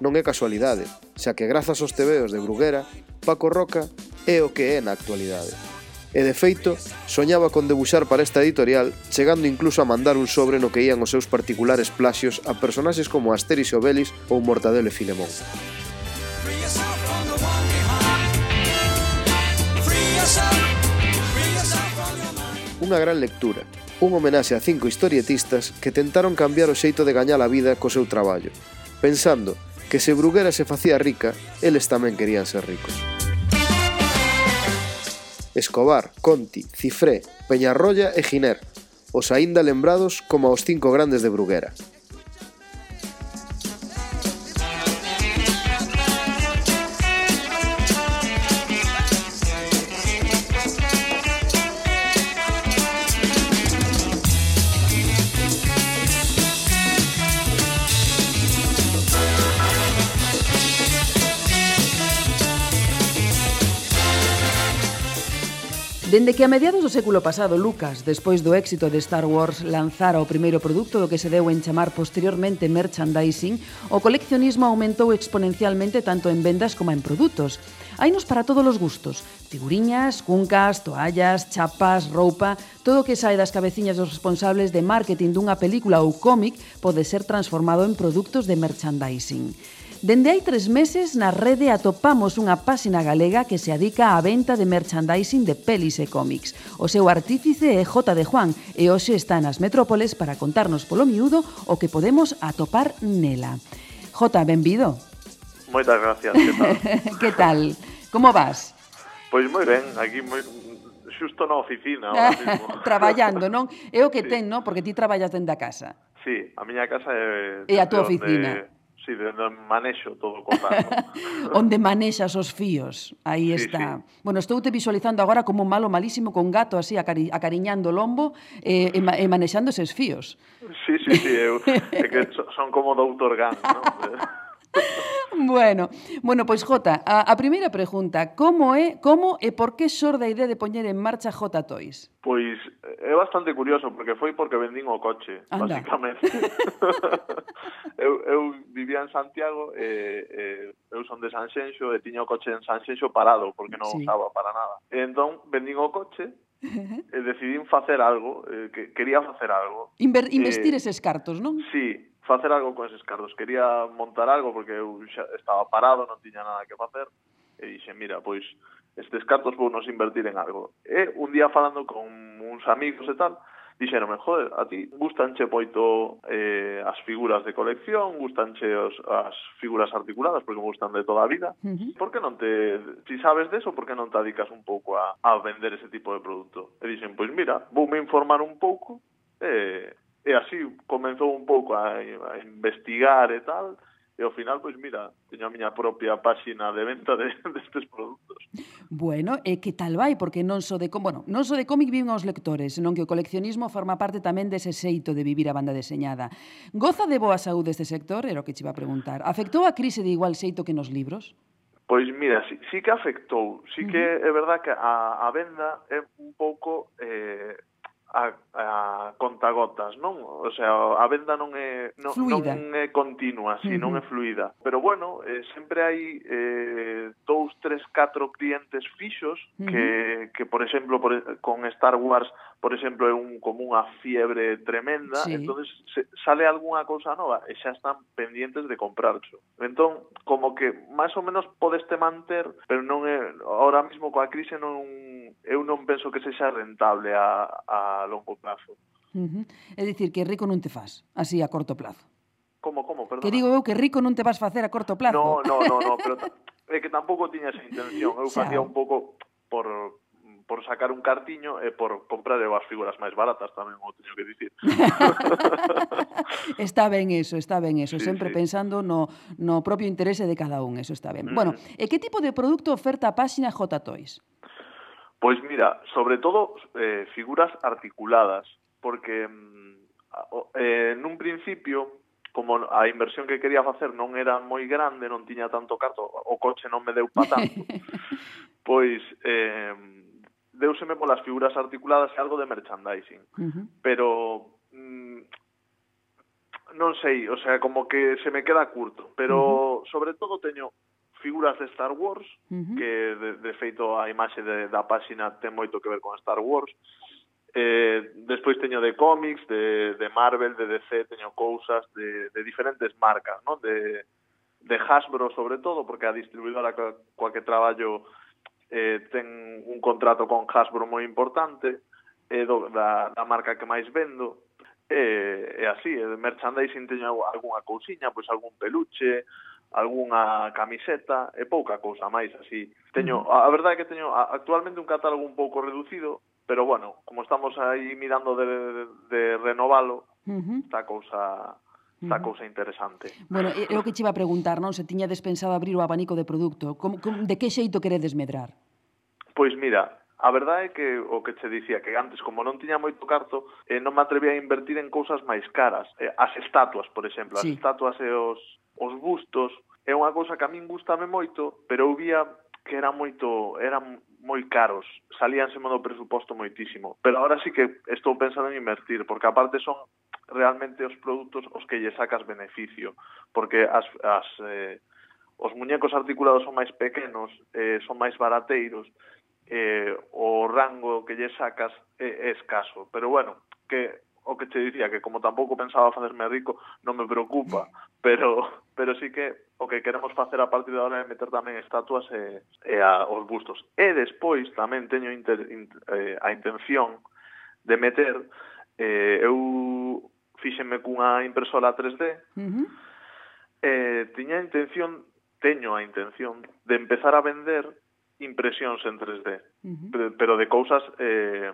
Speaker 5: non é casualidade, xa que grazas aos tebeos de Bruguera, Paco Roca é o que é na actualidade. E de feito, soñaba con debuxar para esta editorial, chegando incluso a mandar un sobre no que ían os seus particulares plaxios a personaxes como Asterix e Obelis ou Mortadelo e Filemón. Unha gran lectura, un homenaxe a cinco historietistas que tentaron cambiar o xeito de gañar a vida co seu traballo, pensando que se Bruguera se facía rica, eles tamén querían ser ricos. Escobar, Conti, Cifré, Peñarroya e Giner, os aínda lembrados como os cinco grandes de Bruguera.
Speaker 1: Dende que a mediados do século pasado Lucas, despois do éxito de Star Wars, lanzara o primeiro produto do que se deu en chamar posteriormente merchandising, o coleccionismo aumentou exponencialmente tanto en vendas como en produtos. Hainos para todos os gustos, figuriñas, cuncas, toallas, chapas, roupa, todo o que sae das cabeciñas dos responsables de marketing dunha película ou cómic pode ser transformado en produtos de merchandising. Dende hai tres meses na rede atopamos unha páxina galega que se adica á venta de merchandising de pelis e cómics. O seu artífice é J de Juan e hoxe está nas metrópoles para contarnos polo miúdo o que podemos atopar nela. J, benvido.
Speaker 10: Moitas gracias, que tal?
Speaker 1: que tal? Como vas?
Speaker 10: Pois moi ben, aquí moi, xusto na oficina.
Speaker 1: Traballando, non? É o que
Speaker 10: sí.
Speaker 1: ten, non? Porque ti traballas dende a casa.
Speaker 10: Sí, a miña casa é...
Speaker 1: E a
Speaker 10: tua
Speaker 1: oficina.
Speaker 10: De Sí, manexo todo o contacto.
Speaker 1: Onde manexas os fíos, aí
Speaker 10: sí,
Speaker 1: está. Sí. Bueno, estou te visualizando agora como un malo malísimo con gato así acari acariñando o lombo e, eh, e, e manexando eses fíos.
Speaker 10: Sí, sí, sí, eu, é que son como doutor gan, non?
Speaker 1: bueno, bueno, pois Jota, a, a primeira pregunta, como é, como e por que xorde a idea de poñer en marcha Jota Toys?
Speaker 10: Pois é bastante curioso porque foi porque vendín o coche,
Speaker 1: Anda.
Speaker 10: basicamente. eu, eu vivía en Santiago e, e eu son de Sanxenxo e tiña o coche en Sanxenxo parado porque non
Speaker 1: sí.
Speaker 10: usaba para nada. E entón vendín o coche e decidín facer algo, eh, que quería facer algo.
Speaker 1: Inver eh, investir
Speaker 10: eh,
Speaker 1: eses cartos, non?
Speaker 10: Sí, facer algo con eses cartos. Quería montar algo porque eu xa estaba parado, non tiña nada que facer. E dixen, mira, pois estes cartos vou nos invertir en algo. E un día falando con uns amigos e tal, dixeronme, joder, a ti gustanche moito eh, as figuras de colección, gustanche os, as figuras articuladas, porque me gustan de toda a vida.
Speaker 1: Uh -huh.
Speaker 10: Por que non te, si sabes deso, por que non te adicas un pouco a, a vender ese tipo de produto? E dixen, pois mira, voume informar un pouco, eh, e así comenzou un pouco a, a investigar e tal, e ao final, pois mira, teño a miña propia páxina de venta de, destes de produtos.
Speaker 1: Bueno, e que tal vai? Porque non só so de, bueno, non só so de cómic viven os lectores, senón que o coleccionismo forma parte tamén dese xeito de vivir a banda deseñada. Goza de boa saúde este sector? Era o que te iba a preguntar. Afectou a crise de igual xeito que nos libros?
Speaker 10: Pois mira, sí, sí que afectou. Sí que uh -huh. é verdad que a, a venda é un pouco... Eh, a, a contagotas, non? O sea, a venda non é non,
Speaker 1: fluida.
Speaker 10: non é continua, si, uh -huh. non é fluida. Pero bueno, eh, sempre hai eh, dous, tres, catro clientes fixos uh -huh. que, que por exemplo, por, con Star Wars, por exemplo, é un como unha fiebre tremenda,
Speaker 1: sí.
Speaker 10: entonces se, sale algunha cousa nova e xa están pendientes de comprarcho. Entón, como que máis ou menos podeste manter, pero non é ahora mesmo coa crise non eu non penso que sexa rentable a, a a longo plazo.
Speaker 1: Uh -huh. É dicir, que rico non te faz, así a corto plazo.
Speaker 10: Como, como, perdón.
Speaker 1: Que digo eu que rico non te vas facer a corto plazo.
Speaker 10: No, no, no, no pero é que tampouco tiña esa intención. Eu
Speaker 1: xa.
Speaker 10: facía un pouco por, por sacar un cartiño e por comprar as figuras máis baratas tamén o teño que dicir.
Speaker 1: está ben eso, está ben eso,
Speaker 10: sí,
Speaker 1: sempre
Speaker 10: sí.
Speaker 1: pensando no, no propio interese de cada un, eso está ben.
Speaker 10: Mm.
Speaker 1: Bueno, e que tipo de produto oferta a páxina J Toys?
Speaker 10: Pois mira, sobre todo eh, figuras articuladas, porque mm, eh, nun principio, como a inversión que quería facer non era moi grande, non tiña tanto carto, o coche non me deu pa tanto, pois eh, deuseme polas figuras articuladas e algo de merchandising.
Speaker 1: Uh -huh.
Speaker 10: Pero mm, non sei, o sea, como que se me queda curto, pero uh -huh. sobre todo teño figuras de Star Wars,
Speaker 1: uh -huh.
Speaker 10: que de, de feito a imaxe de, da páxina ten moito que ver con Star Wars. Eh, despois teño de cómics, de, de Marvel, de DC, teño cousas de, de diferentes marcas, ¿no? de, de Hasbro sobre todo, porque a distribuidora coa, coa que traballo eh, ten un contrato con Hasbro moi importante, eh, do, da, da marca que máis vendo, eh, e eh, eh, así, eh, merchandising teño algunha cousiña, pois algún peluche, algunha camiseta e pouca cousa máis así. Teño, a, a verdade é que teño actualmente un catálogo un pouco reducido, pero bueno, como estamos aí mirando de, de, de renovalo,
Speaker 1: uh -huh.
Speaker 10: esta cousa
Speaker 1: esta
Speaker 10: cousa interesante.
Speaker 1: Bueno, é o que che iba a preguntar, non? Se tiña despensado abrir o abanico de produto. Como, como, de que xeito queredes medrar?
Speaker 10: Pois mira, a verdade é que o que che dicía, que antes, como non tiña moito carto, eh, non me atrevía a invertir en cousas máis caras. Eh, as estatuas, por exemplo,
Speaker 1: sí.
Speaker 10: as estatuas e os, os bustos, é unha cousa que a min gustame moito, pero eu vía que era moito, eran moi caros, salíanse do presuposto moitísimo. Pero agora sí que estou pensando en invertir, porque aparte son realmente os produtos os que lle sacas beneficio, porque as, as eh, os muñecos articulados son máis pequenos, eh, son máis barateiros, eh, o rango que lle sacas é, é escaso. Pero bueno, que o que te dicía, que como tampouco pensaba facerme rico, non me preocupa, mm. pero pero sí que o que queremos facer a partir de agora é meter tamén estatuas e, e a, os bustos. E despois tamén teño inter, in, eh, a intención de meter eh, eu fíxenme cunha impresora 3D
Speaker 1: uh -huh.
Speaker 10: eh, tiña a intención teño a intención de empezar a vender impresións en 3D
Speaker 1: uh -huh.
Speaker 10: pero de cousas eh,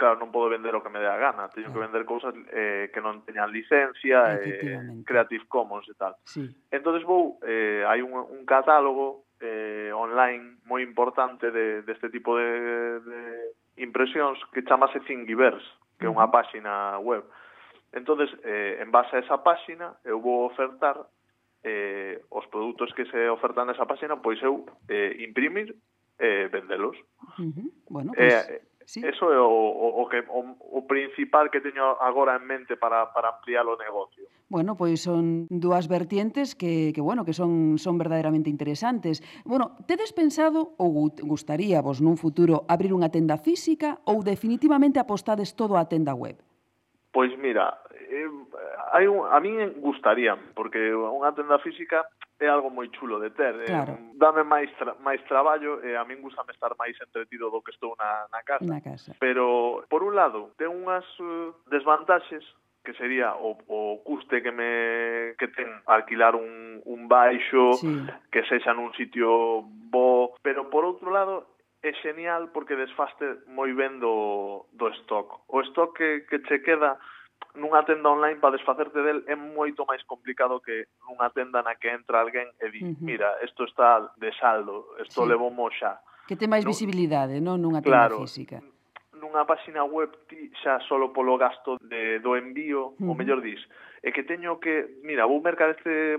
Speaker 10: claro, non podo vender o que me dé a gana, teño claro. que vender cousas eh, que non teñan licencia, eh, Creative Commons e tal.
Speaker 1: Sí.
Speaker 10: Entonces vou, eh, hai un, un catálogo eh, online moi importante de, deste de tipo de, de impresións que chamase Thingiverse, que é unha páxina web. Entonces, eh, en base a esa páxina, eu vou ofertar eh, os produtos que se ofertan nesa páxina, pois eu eh, imprimir e eh, vendelos.
Speaker 1: Uh -huh. Bueno, eh, pues...
Speaker 10: eh,
Speaker 1: Sí.
Speaker 10: Eso é o, o, o, que, o, o principal que teño agora en mente para, para ampliar o negocio.
Speaker 1: Bueno, pois son dúas vertientes que, que bueno, que son, son verdadeiramente interesantes. Bueno, tedes pensado ou gustaría vos nun futuro abrir unha tenda física ou definitivamente apostades todo á tenda web?
Speaker 10: Pois mira, eh, hai un, a mí gustaría, porque unha tenda física é algo moi chulo de ter.
Speaker 1: Eh, claro.
Speaker 10: Eh, dame máis tra máis traballo e eh, a min gustame estar máis entretido do que estou na, na casa.
Speaker 1: Na casa.
Speaker 10: Pero, por un lado, ten unhas uh, desvantaxes que sería o, o custe que me que ten alquilar un, un baixo
Speaker 1: sí.
Speaker 10: que sexa nun sitio bo, pero por outro lado é genial porque desfaste moi ben do, do stock. O stock que, que che queda nunha tenda online para desfacerte del é moito máis complicado que nunha tenda na que entra alguén e di,
Speaker 1: uh -huh.
Speaker 10: mira, isto está de saldo, isto
Speaker 1: sí.
Speaker 10: levo moxa.
Speaker 1: Que ten máis
Speaker 10: no,
Speaker 1: visibilidade, non? Nunha tenda
Speaker 10: claro,
Speaker 1: física.
Speaker 10: Nunha páxina web ti xa solo polo gasto de, do envío,
Speaker 1: uh -huh.
Speaker 10: o mellor dis, é que teño que, mira, vou mercar este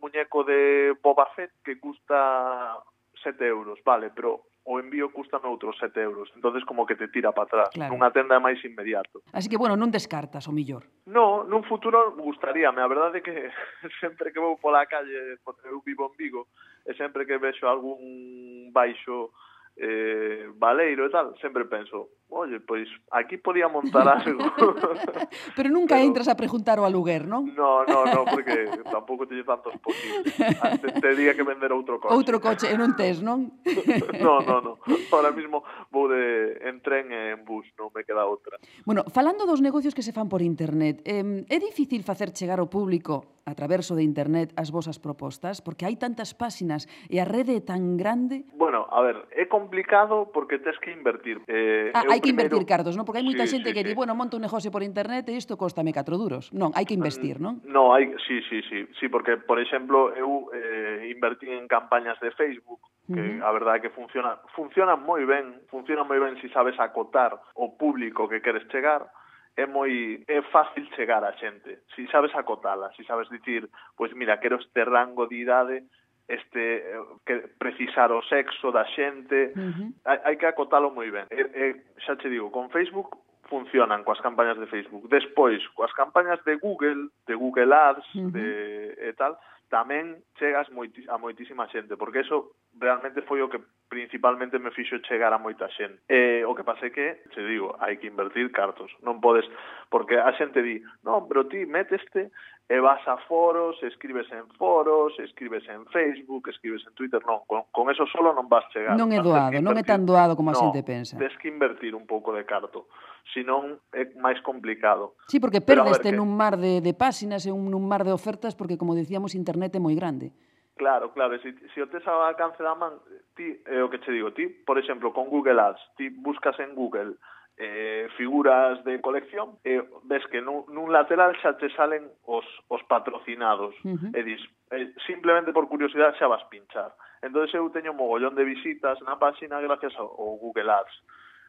Speaker 10: muñeco de Boba Fett que custa 7 euros, vale, pero o envío custa outros 7 euros. entonces como que te tira para atrás.
Speaker 1: Claro.
Speaker 10: Nunha tenda máis inmediato.
Speaker 1: Así que, bueno, non descartas o millor.
Speaker 10: No, nun futuro gustaríame. A verdade é que sempre que vou pola calle, porque eu vivo en Vigo, e sempre que vexo algún baixo eh, Valeiro e tal, sempre penso, oye, pois aquí podía montar algo.
Speaker 1: Pero nunca
Speaker 10: Pero,
Speaker 1: entras a preguntar o aluguer, non?
Speaker 10: No, no, no, porque tampouco teño tantos posibles. te tería que vender outro coche.
Speaker 1: Outro coche, e non tes, non?
Speaker 10: no, no, no. Ahora mismo vou de, en tren e en bus, non me queda outra.
Speaker 1: Bueno, falando dos negocios que se fan por internet, eh, é difícil facer chegar ao público a traverso de internet as vosas propostas? Porque hai tantas páxinas e a rede é tan grande?
Speaker 10: Bueno, a ver, é complicado complicado porque tes que invertir. Eh,
Speaker 1: ah, hai que
Speaker 10: primero...
Speaker 1: invertir, cartos, non? Porque hai moita
Speaker 10: sí,
Speaker 1: xente
Speaker 10: sí,
Speaker 1: que
Speaker 10: sí.
Speaker 1: di, bueno, monto un negocio por internet e isto costame 4 duros. Non, hai que mm, investir, non?
Speaker 10: No, hai, sí, sí, sí. Sí, porque, por exemplo, eu eh, invertí en campañas de Facebook que
Speaker 1: uh -huh.
Speaker 10: a verdade é que funciona, funciona moi ben, funciona moi ben se si sabes acotar o público que queres chegar, é moi é fácil chegar a xente, se si sabes acotala, se si sabes dicir, pois mira, quero este rango de idade este que precisar o sexo da xente,
Speaker 1: uh -huh.
Speaker 10: hai, hai que acotalo moi ben. E, e, xa che digo, con Facebook funcionan coas campañas de Facebook. Despois, coas campañas de Google, de Google Ads,
Speaker 1: uh -huh.
Speaker 10: de e tal, tamén chegas moiti, a moitísima xente, porque eso realmente foi o que principalmente me fixo chegar a moita xente. E o que pase que, te digo, hai que invertir cartos. Non podes, porque a xente di, non, pero ti meteste e vas a foros, escribes en foros, escribes en Facebook, escribes en Twitter, non, con, con eso solo non vas chegar.
Speaker 1: Non é doado, non é tan doado como a xente no, pensa.
Speaker 10: Tens que invertir un pouco de carto, senón é máis complicado.
Speaker 1: Sí, porque perdeste nun mar de, de páxinas e un, nun mar de ofertas porque, como decíamos, internet é moi grande.
Speaker 10: Claro, claro, se, se o tes ao alcance da man, ti, é o que che digo, ti, por exemplo, con Google Ads, ti buscas en Google eh, figuras de colección e eh, ves que nun, nun lateral xa te salen os, os patrocinados
Speaker 1: uh -huh.
Speaker 10: e dis, eh, simplemente por curiosidade xa vas pinchar. Entón eu teño mogollón de visitas na páxina gracias ao, ao Google Ads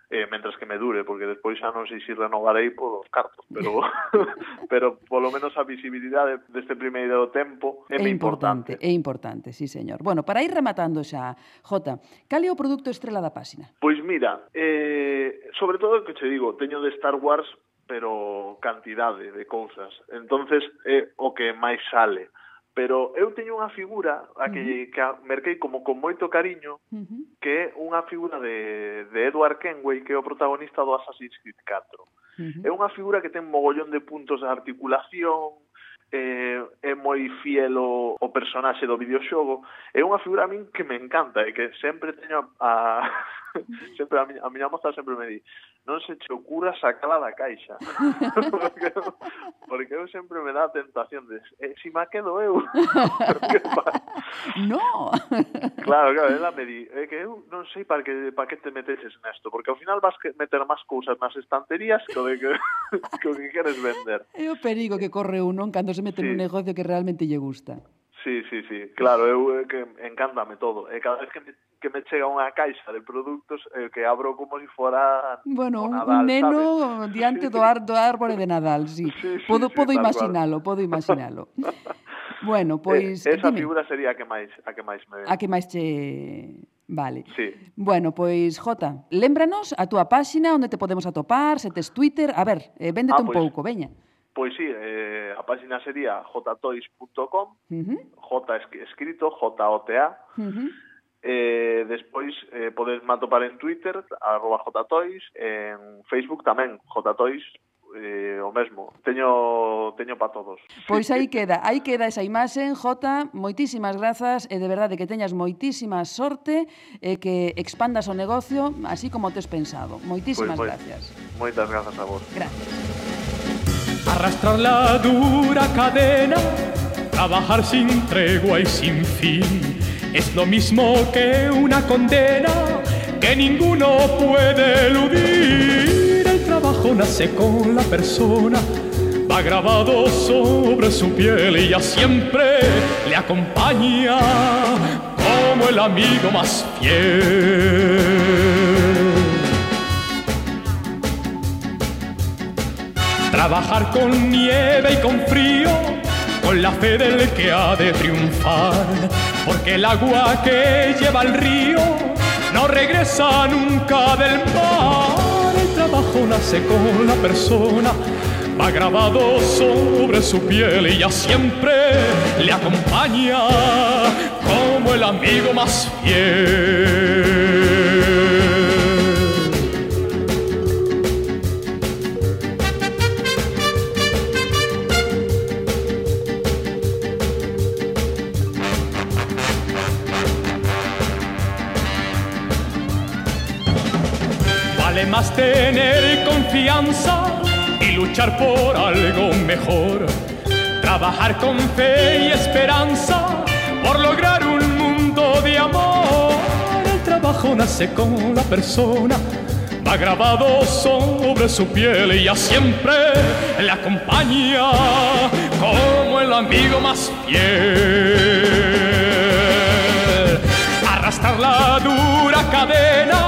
Speaker 10: eh, mentras que me dure, porque despois xa non sei se renovarei polos cartos, pero pero polo menos a visibilidade deste primeiro tempo é, é importante.
Speaker 1: É importante, sí señor. Bueno, para ir rematando xa, Jota, cal é o produto estrela da páxina?
Speaker 10: Pois mira, eh, sobre todo o que che digo, teño de Star Wars pero cantidade de cousas. Entonces é eh, o que máis sale pero eu teño unha figura a que, uh -huh. que a merquei como con moito cariño, uh -huh. que é unha figura de, de Edward Kenway, que é o protagonista do Assassin's Creed 4. Uh -huh. É unha figura que ten mogollón de puntos de articulación, eh, é moi fiel o, o personaxe do videoxogo é unha figura a min que me encanta e que sempre teño a, a sempre a miña, a miña moza sempre me di non se che ocurra sacala da caixa porque, porque eu sempre me dá a tentación de eh, si ma quedo eu
Speaker 1: no.
Speaker 10: Claro, claro, ela me di, é eh, que eu non sei para que, para que te meteses nesto, porque ao final vas que meter máis cousas nas estanterías que o, de que, que, o que queres vender.
Speaker 1: É o perigo que corre uno cando se mete sí. en un negocio que realmente lle gusta.
Speaker 10: Sí, sí, sí. Claro, eu que encántame todo. E cada vez que me, que me chega unha caixa de produtos eh, que abro como se si fora
Speaker 1: bueno, o
Speaker 10: Nadal,
Speaker 1: un neno
Speaker 10: ¿sabes?
Speaker 1: diante do, ar, do árbore de Nadal, sí.
Speaker 10: sí, sí
Speaker 1: podo,
Speaker 10: sí,
Speaker 1: podo
Speaker 10: sí,
Speaker 1: imaginalo, podo imaginalo. bueno, eh, pois...
Speaker 10: Eh, esa
Speaker 1: dime.
Speaker 10: figura sería a que máis, a que máis me...
Speaker 1: A que máis che... Vale.
Speaker 10: Sí.
Speaker 1: Bueno, pois, Jota, lembranos a túa páxina onde te podemos atopar, se tes Twitter... A ver, eh, véndete
Speaker 10: ah, pois, un
Speaker 1: pouco, veña.
Speaker 10: Pois sí, eh, a página sería jtoys.com,
Speaker 1: uh -huh.
Speaker 10: j escrito, J-O-T-A.
Speaker 1: Uh -huh.
Speaker 10: Eh, despois eh, podes matopar en Twitter, arroba jtoys, en Facebook tamén, jtoys, eh, o mesmo. Teño teño para todos.
Speaker 1: Pois aí queda, aí queda esa imaxe, Jota, moitísimas grazas e de verdade que teñas moitísima sorte e que expandas o negocio así como tes pensado. Moitísimas
Speaker 10: pois, pois. moi,
Speaker 1: gracias.
Speaker 10: Moitas grazas a vos.
Speaker 1: Gracias.
Speaker 4: Arrastrar la dura cadena, trabajar sin tregua y sin fin, es lo mismo que una condena que ninguno puede eludir. El trabajo nace con la persona, va grabado sobre su piel y ya siempre le acompaña como el amigo más fiel. Trabajar con nieve y con frío, con la fe del que ha de triunfar, porque el agua que lleva el río no regresa nunca del mar. El trabajo nace con la persona, va grabado sobre su piel y ya siempre le acompaña como el amigo más fiel. Más tener confianza y luchar por algo mejor. Trabajar con fe y esperanza por lograr un mundo de amor. El trabajo nace con la persona, va grabado sobre su piel y ya siempre le acompaña como el amigo más fiel. Arrastrar la dura cadena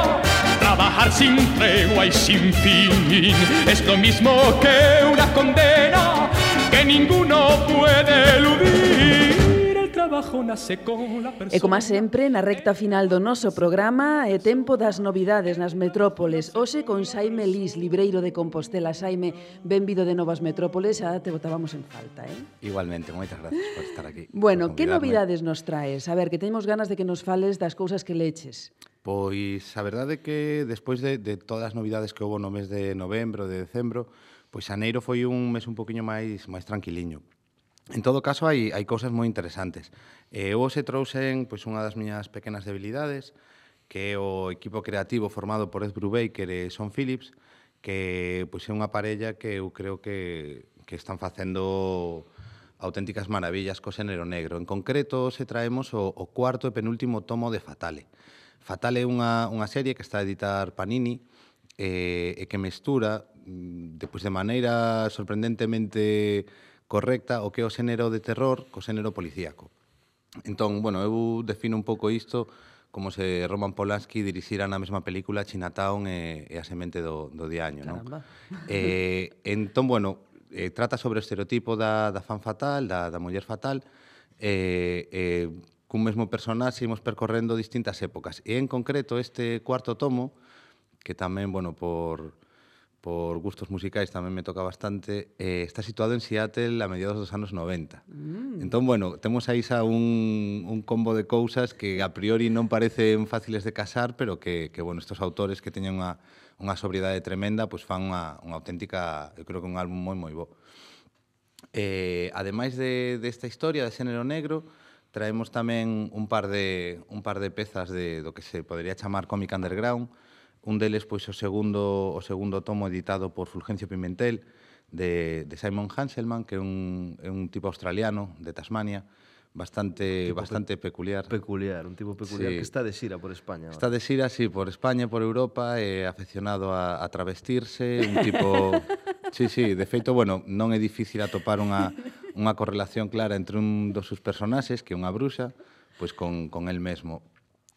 Speaker 4: Trabajar sin tregua y sin fin es lo mismo que una condena que ninguno puede eludir. El trabajo nace con la persona.
Speaker 1: E como sempre, na recta final do noso programa é tempo das novidades nas metrópoles. Hoxe con Saime Lis, libreiro de Compostela. Saime, benvido de novas metrópoles, xa te botábamos en falta, eh?
Speaker 11: Igualmente, moitas gracias por estar aquí.
Speaker 1: Bueno, que novidades nos traes? A ver, que temos ganas de que nos fales das cousas que leches.
Speaker 11: Pois a verdade é que despois de, de todas as novidades que houve no mes de novembro, de decembro, pois xaneiro foi un mes un poquinho máis máis tranquiliño. En todo caso, hai, hai cousas moi interesantes. Eh, eu se trouxen pois, unha das miñas pequenas debilidades, que é o equipo creativo formado por Ed Brubaker e Son Phillips, que pois, é unha parella que eu creo que, que están facendo auténticas maravillas co xénero negro. En concreto, se traemos o, o cuarto e penúltimo tomo de Fatale, Fatal é unha, unha serie que está a editar Panini eh, e que mestura mm, depois de maneira sorprendentemente correcta o que é o xénero de terror co xénero policíaco. Entón, bueno, eu defino un pouco isto como se Roman Polanski dirixira na mesma película Chinatown e, e a semente do, do diaño.
Speaker 1: Caramba. Non?
Speaker 11: Eh, entón, bueno, eh, trata sobre o estereotipo da, da fan fatal, da, da muller fatal, eh, eh, cun mesmo personaxe imos percorrendo distintas épocas. E en concreto este cuarto tomo, que tamén, bueno, por, por gustos musicais tamén me toca bastante, eh, está situado en Seattle a mediados dos anos 90.
Speaker 1: Mm.
Speaker 11: Entón, bueno, temos aí xa un, un combo de cousas que a priori non parecen fáciles de casar, pero que, que bueno, estos autores que teñen unha, unha sobriedade tremenda, pois pues fan unha, unha auténtica, eu creo que un álbum moi moi bo. Eh, ademais de, desta de historia de xénero negro, traemos tamén un par de un par de pezas de do que se podería chamar cómic Underground. Un deles pois o segundo o segundo tomo editado por Fulgencio Pimentel de, de Simon Hanselman, que é un, é un tipo australiano de Tasmania, bastante bastante pe peculiar.
Speaker 5: Peculiar, un tipo peculiar
Speaker 11: sí.
Speaker 5: que está de xira por España.
Speaker 11: Está de xira, sí, por España, por Europa, eh, afeccionado a, a travestirse, un tipo Sí, sí, de feito, bueno, non é difícil atopar unha, unha correlación clara entre un dos seus personaxes, que é unha bruxa, pois con, con el mesmo.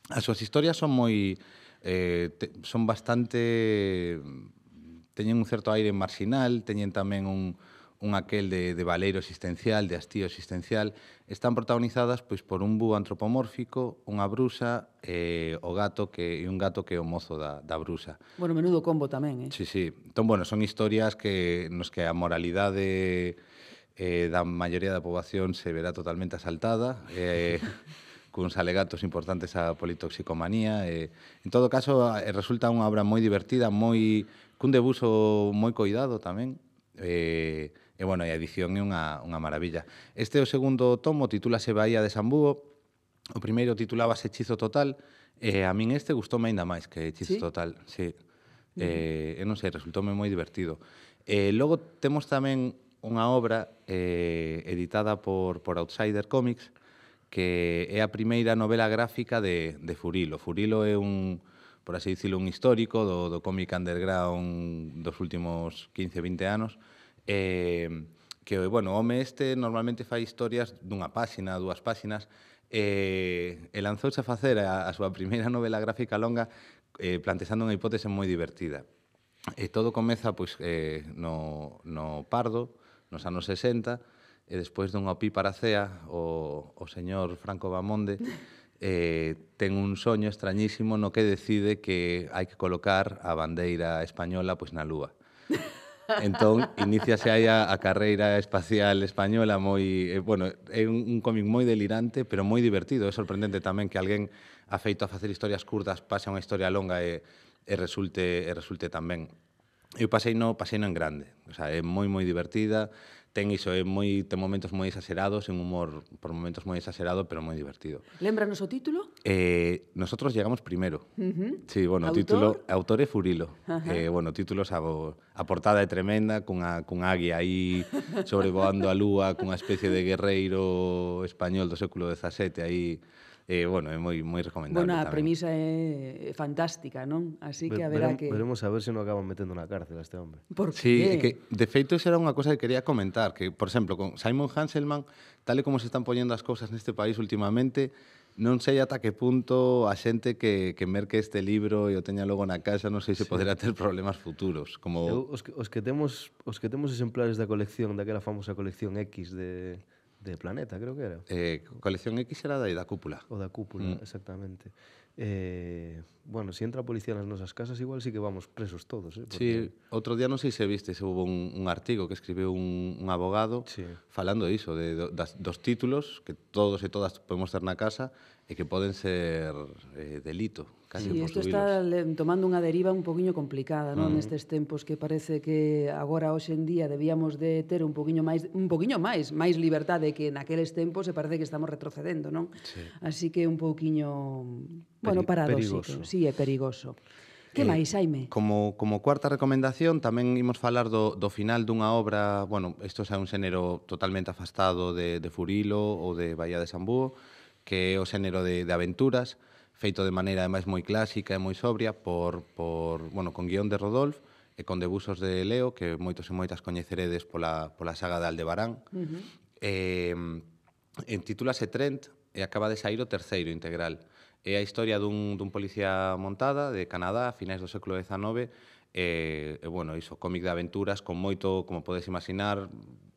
Speaker 11: As súas historias son moi... Eh, te, son bastante... Teñen un certo aire marxinal, teñen tamén un, un aquel de, de valeiro existencial, de hastío existencial, están protagonizadas pois por un búho antropomórfico, unha brusa e eh, o gato que e un gato que é o mozo da, da brusa.
Speaker 1: Bueno, menudo combo tamén, eh?
Speaker 11: Sí, sí. Entón, bueno, son historias que nos que a moralidade eh, da maioría da poboación se verá totalmente asaltada. Eh, cuns alegatos importantes á politoxicomanía. Eh. en todo caso, resulta unha obra moi divertida, moi cun debuso moi coidado tamén. Eh, E, bueno, e a edición é unha, unha maravilla. Este é o segundo tomo, titúlase Bahía de Sambúo, o primeiro titulábase Hechizo Total, e a min este gustoume aínda máis que Hechizo ¿Sí? Total. Sí. Uh -huh. Eh, e non sei, resultoume moi divertido. Eh, logo temos tamén unha obra eh, editada por, por Outsider Comics, que é a primeira novela gráfica de, de Furilo. Furilo é un, por así dicilo, un histórico do, do cómic underground dos últimos 15, 20 anos, eh, que, bueno, o home este normalmente fai historias dunha páxina, dúas páxinas, eh, e lanzouse a facer a, a súa primeira novela gráfica longa eh, plantexando unha hipótese moi divertida. E todo comeza pois, eh, no, no Pardo, nos anos 60, e despois dunha opiparacea, o, o señor Franco Bamonde eh, ten un soño extrañísimo no que decide que hai que colocar a bandeira española pois na lúa. Entón, iníciase aí a, a carreira espacial española moi, eh, bueno, é un, un cómic moi delirante, pero moi divertido. É sorprendente tamén que alguén afeito a facer historias curtas pase a unha historia longa e, e resulte e resulte tamén. Eu pasei no, pasei no en grande, o sea, é moi moi divertida, ten iso, é moi, ten momentos moi exagerados, un humor por momentos moi exagerado, pero moi divertido.
Speaker 1: Lembranos o título?
Speaker 11: Eh, nosotros llegamos primero.
Speaker 1: Uh -huh.
Speaker 11: Sí, bueno,
Speaker 1: Autor?
Speaker 11: título, Autore Furilo.
Speaker 1: Uh -huh.
Speaker 11: eh, bueno, títulos a, a portada é tremenda, cunha, cunha águia aí sobrevoando a lúa, cunha especie de guerreiro español do século XVII aí eh, bueno, é moi moi recomendable
Speaker 1: Bueno, a
Speaker 11: tamén.
Speaker 1: premisa é fantástica, non? Así que haberá que...
Speaker 5: Veremos a ver se si non acaban metendo na cárcel a este hombre.
Speaker 1: Por qué?
Speaker 11: Que, de feito, era unha cosa que quería comentar, que, por exemplo, con Simon Hanselman, tal e como se están poñendo as cousas neste país últimamente, Non sei ata que punto a xente que, que merque este libro e o teña logo na casa, non sei se sí. poderá ter problemas futuros. Como...
Speaker 5: Eu, os, que, os, que temos, os que temos exemplares da colección, daquela famosa colección X de, de Planeta, creo que era.
Speaker 11: Eh, colección X era da, da cúpula.
Speaker 5: O da cúpula,
Speaker 11: mm.
Speaker 5: exactamente. Eh, bueno, se si entra a policía nas nosas casas igual sí que vamos presos todos. Eh, porque...
Speaker 11: Sí, outro día non sei se viste, se hubo un, un artigo que escribiu un, un abogado
Speaker 5: sí.
Speaker 11: falando iso, de, das, dos títulos que todos e todas podemos ter na casa e que poden ser eh, delito. Casi
Speaker 1: sí, isto está tomando unha deriva un poquinho complicada, non?
Speaker 11: Uh -huh.
Speaker 1: Nestes tempos que parece que agora hoxe en día debíamos de ter un poquinho máis un poquinho máis, máis liberdade que naqueles tempos, e parece que estamos retrocedendo, non?
Speaker 11: Sí.
Speaker 1: Así que un pouquiño bueno, paradóxico,
Speaker 5: si
Speaker 1: sí, é perigoso. Que
Speaker 11: eh,
Speaker 1: máis, Jaime?
Speaker 11: Como, como cuarta recomendación, tamén imos falar do, do final dunha obra, bueno, isto é un xénero totalmente afastado de, de Furilo ou de Bahía de Sambúo, que é o xénero de, de aventuras, feito de maneira ademais moi clásica e moi sobria por, por bueno, con guión de Rodolf e con debusos de Leo, que moitos e moitas coñeceredes pola, pola saga de Aldebarán.
Speaker 1: Uh -huh.
Speaker 11: eh, entitúlase Trent e acaba de sair o terceiro integral. É a historia dun, dun policía montada de Canadá a finais do século XIX e, e bueno, iso, cómic de aventuras con moito, como podes imaginar,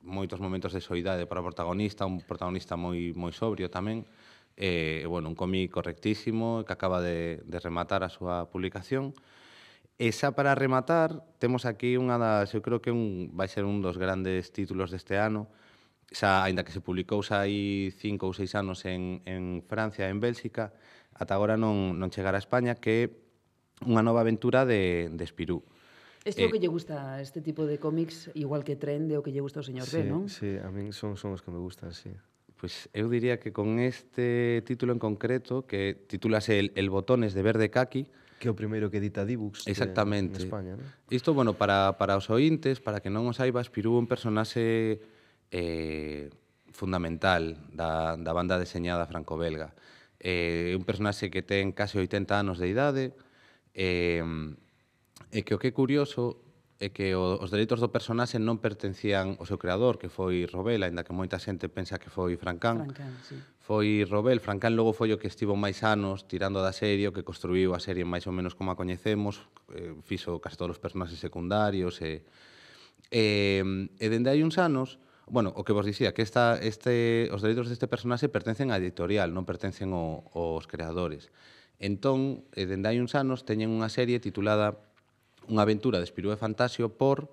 Speaker 11: moitos momentos de soidade para o protagonista, un protagonista moi moi sobrio tamén E, eh, bueno, un cómic correctísimo que acaba de, de rematar a súa publicación. E xa para rematar, temos aquí unha das, eu creo que un, vai ser un dos grandes títulos deste ano, xa, ainda que se publicou xa hai cinco ou seis anos en, en Francia, en Bélxica, ata agora non, non chegar a España, que é unha nova aventura de, de Espirú.
Speaker 1: Este eh, o que lle gusta este tipo de cómics, igual que Trende, o que lle gusta ao señor
Speaker 5: sí,
Speaker 1: B, non?
Speaker 5: Sí, a min son, son os que me gustan, sí.
Speaker 11: Pois eu diría que con este título en concreto, que titulase El, el botones de verde caqui,
Speaker 5: Que é o primeiro que edita Dibux
Speaker 11: Exactamente.
Speaker 5: en España, non?
Speaker 11: Isto, bueno, para, para os ointes, para que non os saiba, Espirú é un personaxe eh, fundamental da, da banda deseñada franco-belga. Eh, é eh, un personaxe que ten case 80 anos de idade, eh, e que o que é curioso é que os delitos do personaxe non pertencían ao seu creador, que foi Robel, aínda que moita xente pensa que foi Francán.
Speaker 1: Francán sí.
Speaker 11: Foi Robel, Francán logo foi o que estivo máis anos tirando da serie, o que construiu a serie máis ou menos como a coñecemos, eh, fixo case todos os personaxes secundarios e eh, e dende hai uns anos Bueno, o que vos dicía, que esta, este, os delitos deste personaxe pertencen á editorial, non pertencen ao, aos creadores. Entón, eh, dende hai uns anos, teñen unha serie titulada unha aventura de Espirú e Fantasio por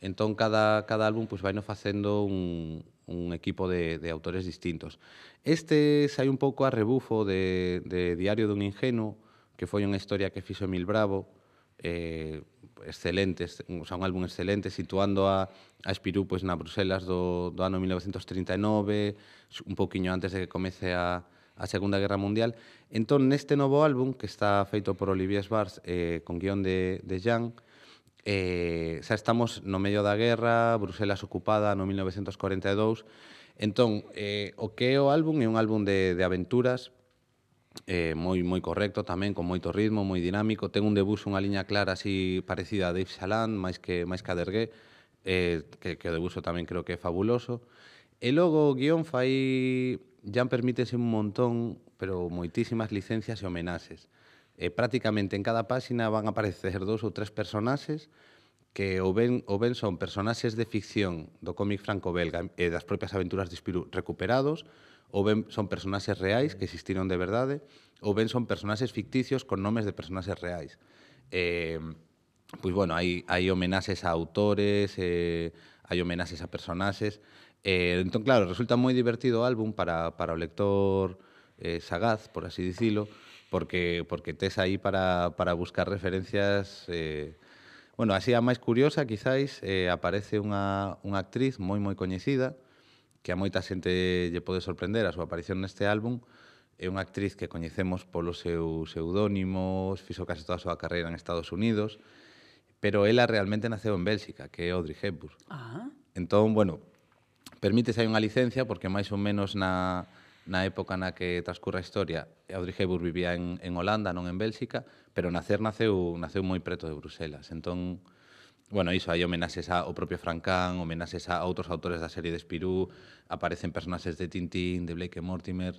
Speaker 11: entón cada, cada álbum pois, vai no facendo un, un equipo de, de autores distintos. Este sai un pouco a rebufo de, de Diario dun ingenuo, que foi unha historia que fixo Emil Bravo, eh, excelente, o sea, un álbum excelente, situando a, a Espirú pois, na Bruselas do, do ano 1939, un pouquiño antes de que comece a, a Segunda Guerra Mundial. Entón, neste novo álbum, que está feito por Olivier Svars eh, con guión de, de Jean, eh, xa estamos no medio da guerra, Bruselas ocupada no 1942, Entón, eh, o que é o álbum é un álbum de, de aventuras, eh, moi moi correcto tamén, con moito ritmo, moi dinámico, ten un debuxo, unha liña clara así parecida a Dave Chaland, máis que máis que a Dergué, eh, que, que o debuxo tamén creo que é fabuloso. E logo o guión fai Jan permítese un montón, pero moitísimas licencias e homenaxes. E prácticamente en cada páxina van a aparecer dous ou tres personaxes que o ben, o ben son personaxes de ficción do cómic franco-belga e das propias aventuras de Spirou recuperados, ou ben son personaxes reais que existiron de verdade, ou ben son personaxes ficticios con nomes de personaxes reais. Eh, pois bueno, hai, hai homenaxes a autores, eh, hai homenaxes a personaxes, Eh, entón, claro, resulta moi divertido o álbum para, para o lector eh, sagaz, por así dicilo, porque, porque tes aí para, para buscar referencias... Eh, bueno, así a máis curiosa, quizáis, eh, aparece unha, unha actriz moi moi coñecida, que a moita xente lle pode sorprender a súa aparición neste álbum, é unha actriz que coñecemos polo seu pseudónimo, fixo case toda a súa carreira en Estados Unidos, pero ela realmente naceu en Bélxica, que é Audrey Hepburn.
Speaker 1: Ah.
Speaker 11: Entón, bueno, permítese hai unha licencia porque máis ou menos na, na época na que transcurre a historia, Audrey Hepburn vivía en, en Holanda, non en Bélxica, pero nacer naceu, naceu moi preto de Bruselas. Entón, bueno, iso, hai homenaxes ao propio Francán, homenaxes a outros autores da serie de Spirou, aparecen personaxes de Tintín, de Blake Mortimer,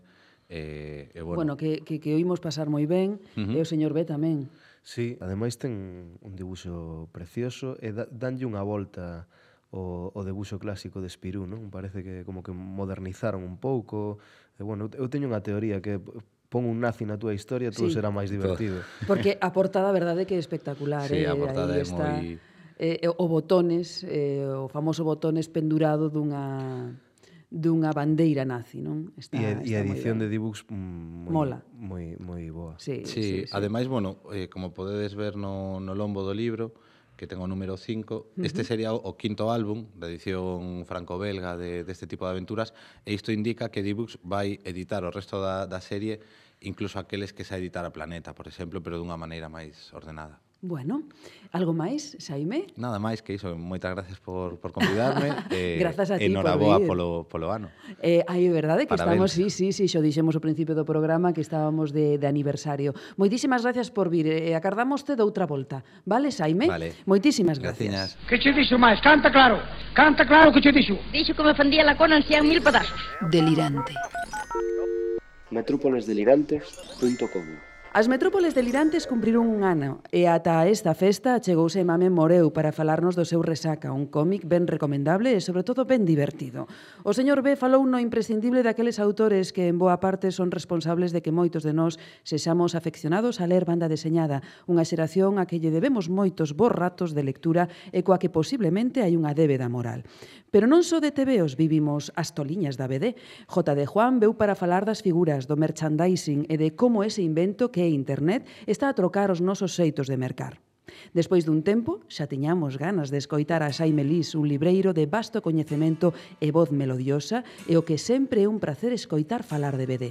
Speaker 11: eh, e
Speaker 1: bueno.
Speaker 11: bueno
Speaker 1: que, que, que oímos pasar moi ben,
Speaker 11: uh -huh.
Speaker 1: e o señor B tamén.
Speaker 5: Sí, ademais ten un dibuixo precioso e da, danlle unha volta o, o debuxo clásico de Spirou, non? Parece que como que modernizaron un pouco. E, bueno, eu teño unha teoría que pon un nazi na túa historia, todo
Speaker 1: sí.
Speaker 5: será máis divertido.
Speaker 1: Porque a portada, a verdade, que é espectacular.
Speaker 11: Sí,
Speaker 1: eh?
Speaker 11: a portada
Speaker 1: Aí
Speaker 11: é
Speaker 1: está,
Speaker 11: moi...
Speaker 1: Eh, eh, o botones, eh, o famoso botones pendurado dunha dunha bandeira nazi, non? Está,
Speaker 5: e, está e a edición de Dibux moi,
Speaker 1: Mola.
Speaker 5: moi, moi boa.
Speaker 1: Sí,
Speaker 11: sí, sí, sí. ademais, bueno, eh, como podedes ver no, no lombo do libro, que ten o número 5. Uh -huh. Este sería o, o quinto álbum da edición franco-belga de, deste tipo de aventuras e isto indica que D-Books vai editar o resto da, da serie incluso aqueles que xa editara Planeta, por exemplo, pero dunha maneira máis ordenada.
Speaker 1: Bueno, algo máis, Xaime?
Speaker 11: Nada máis que iso, moitas gracias por, por convidarme. eh,
Speaker 1: Grazas a ti
Speaker 11: Enhoraboa
Speaker 1: por
Speaker 11: polo, polo ano.
Speaker 1: Eh, aí, verdade que
Speaker 11: Parabéns.
Speaker 1: estamos, sí, sí, sí, xo dixemos ao principio do programa que estábamos de, de aniversario. Moitísimas gracias por vir, e acardamos acardamoste doutra volta. Vale, Xaime?
Speaker 11: Vale.
Speaker 1: Moitísimas gracias.
Speaker 11: Graciñas.
Speaker 12: Que che dixo máis? Canta claro, canta claro que che dixo.
Speaker 13: Dixo que me fendía la cona en cien mil pedazos.
Speaker 1: Delirante.
Speaker 13: metrópolesdelirantes.com
Speaker 1: As metrópoles delirantes cumpriron un ano e ata esta festa chegouse Mame Moreu para falarnos do seu Resaca, un cómic ben recomendable e sobre todo ben divertido. O señor B falou no imprescindible daqueles autores que en boa parte son responsables de que moitos de nós sexamos afeccionados a ler banda deseñada, unha xeración a que lle debemos moitos bons ratos de lectura e coa que posiblemente hai unha débeda moral. Pero non só de TV os vivimos as toliñas da BD. J. de Juan veu para falar das figuras, do merchandising e de como ese invento que que é Internet está a trocar os nosos xeitos de mercar. Despois dun tempo, xa tiñamos ganas de escoitar a Xaime Lís, un libreiro de vasto coñecemento e voz melodiosa, e o que sempre é un placer escoitar falar de BD.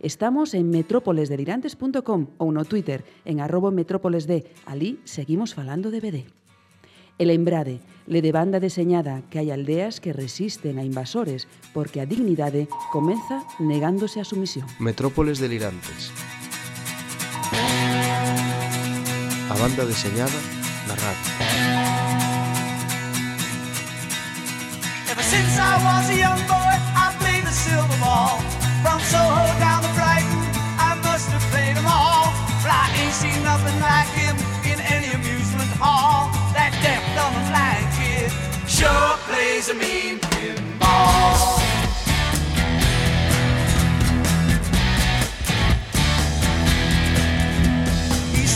Speaker 1: Estamos en metrópolesdelirantes.com ou no Twitter, en arrobo metrópolesd. Alí seguimos falando de BD. E lembrade, le de banda deseñada que hai aldeas que resisten a invasores porque a dignidade comeza negándose a sumisión.
Speaker 13: Metrópoles Delirantes. A banda deseñada na radio.
Speaker 14: Ever since I was a young boy, I played the silver ball. From Soho down to Brighton, I must have played them all. But I ain't seen nothing like him in any amusement hall. That deaf, dumb, and blind kid sure plays a mean pinball.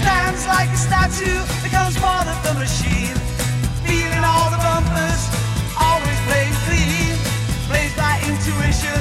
Speaker 14: Stands like a statue, becomes part of the machine. Feeling all the bumpers, always playing clean. Plays by intuition,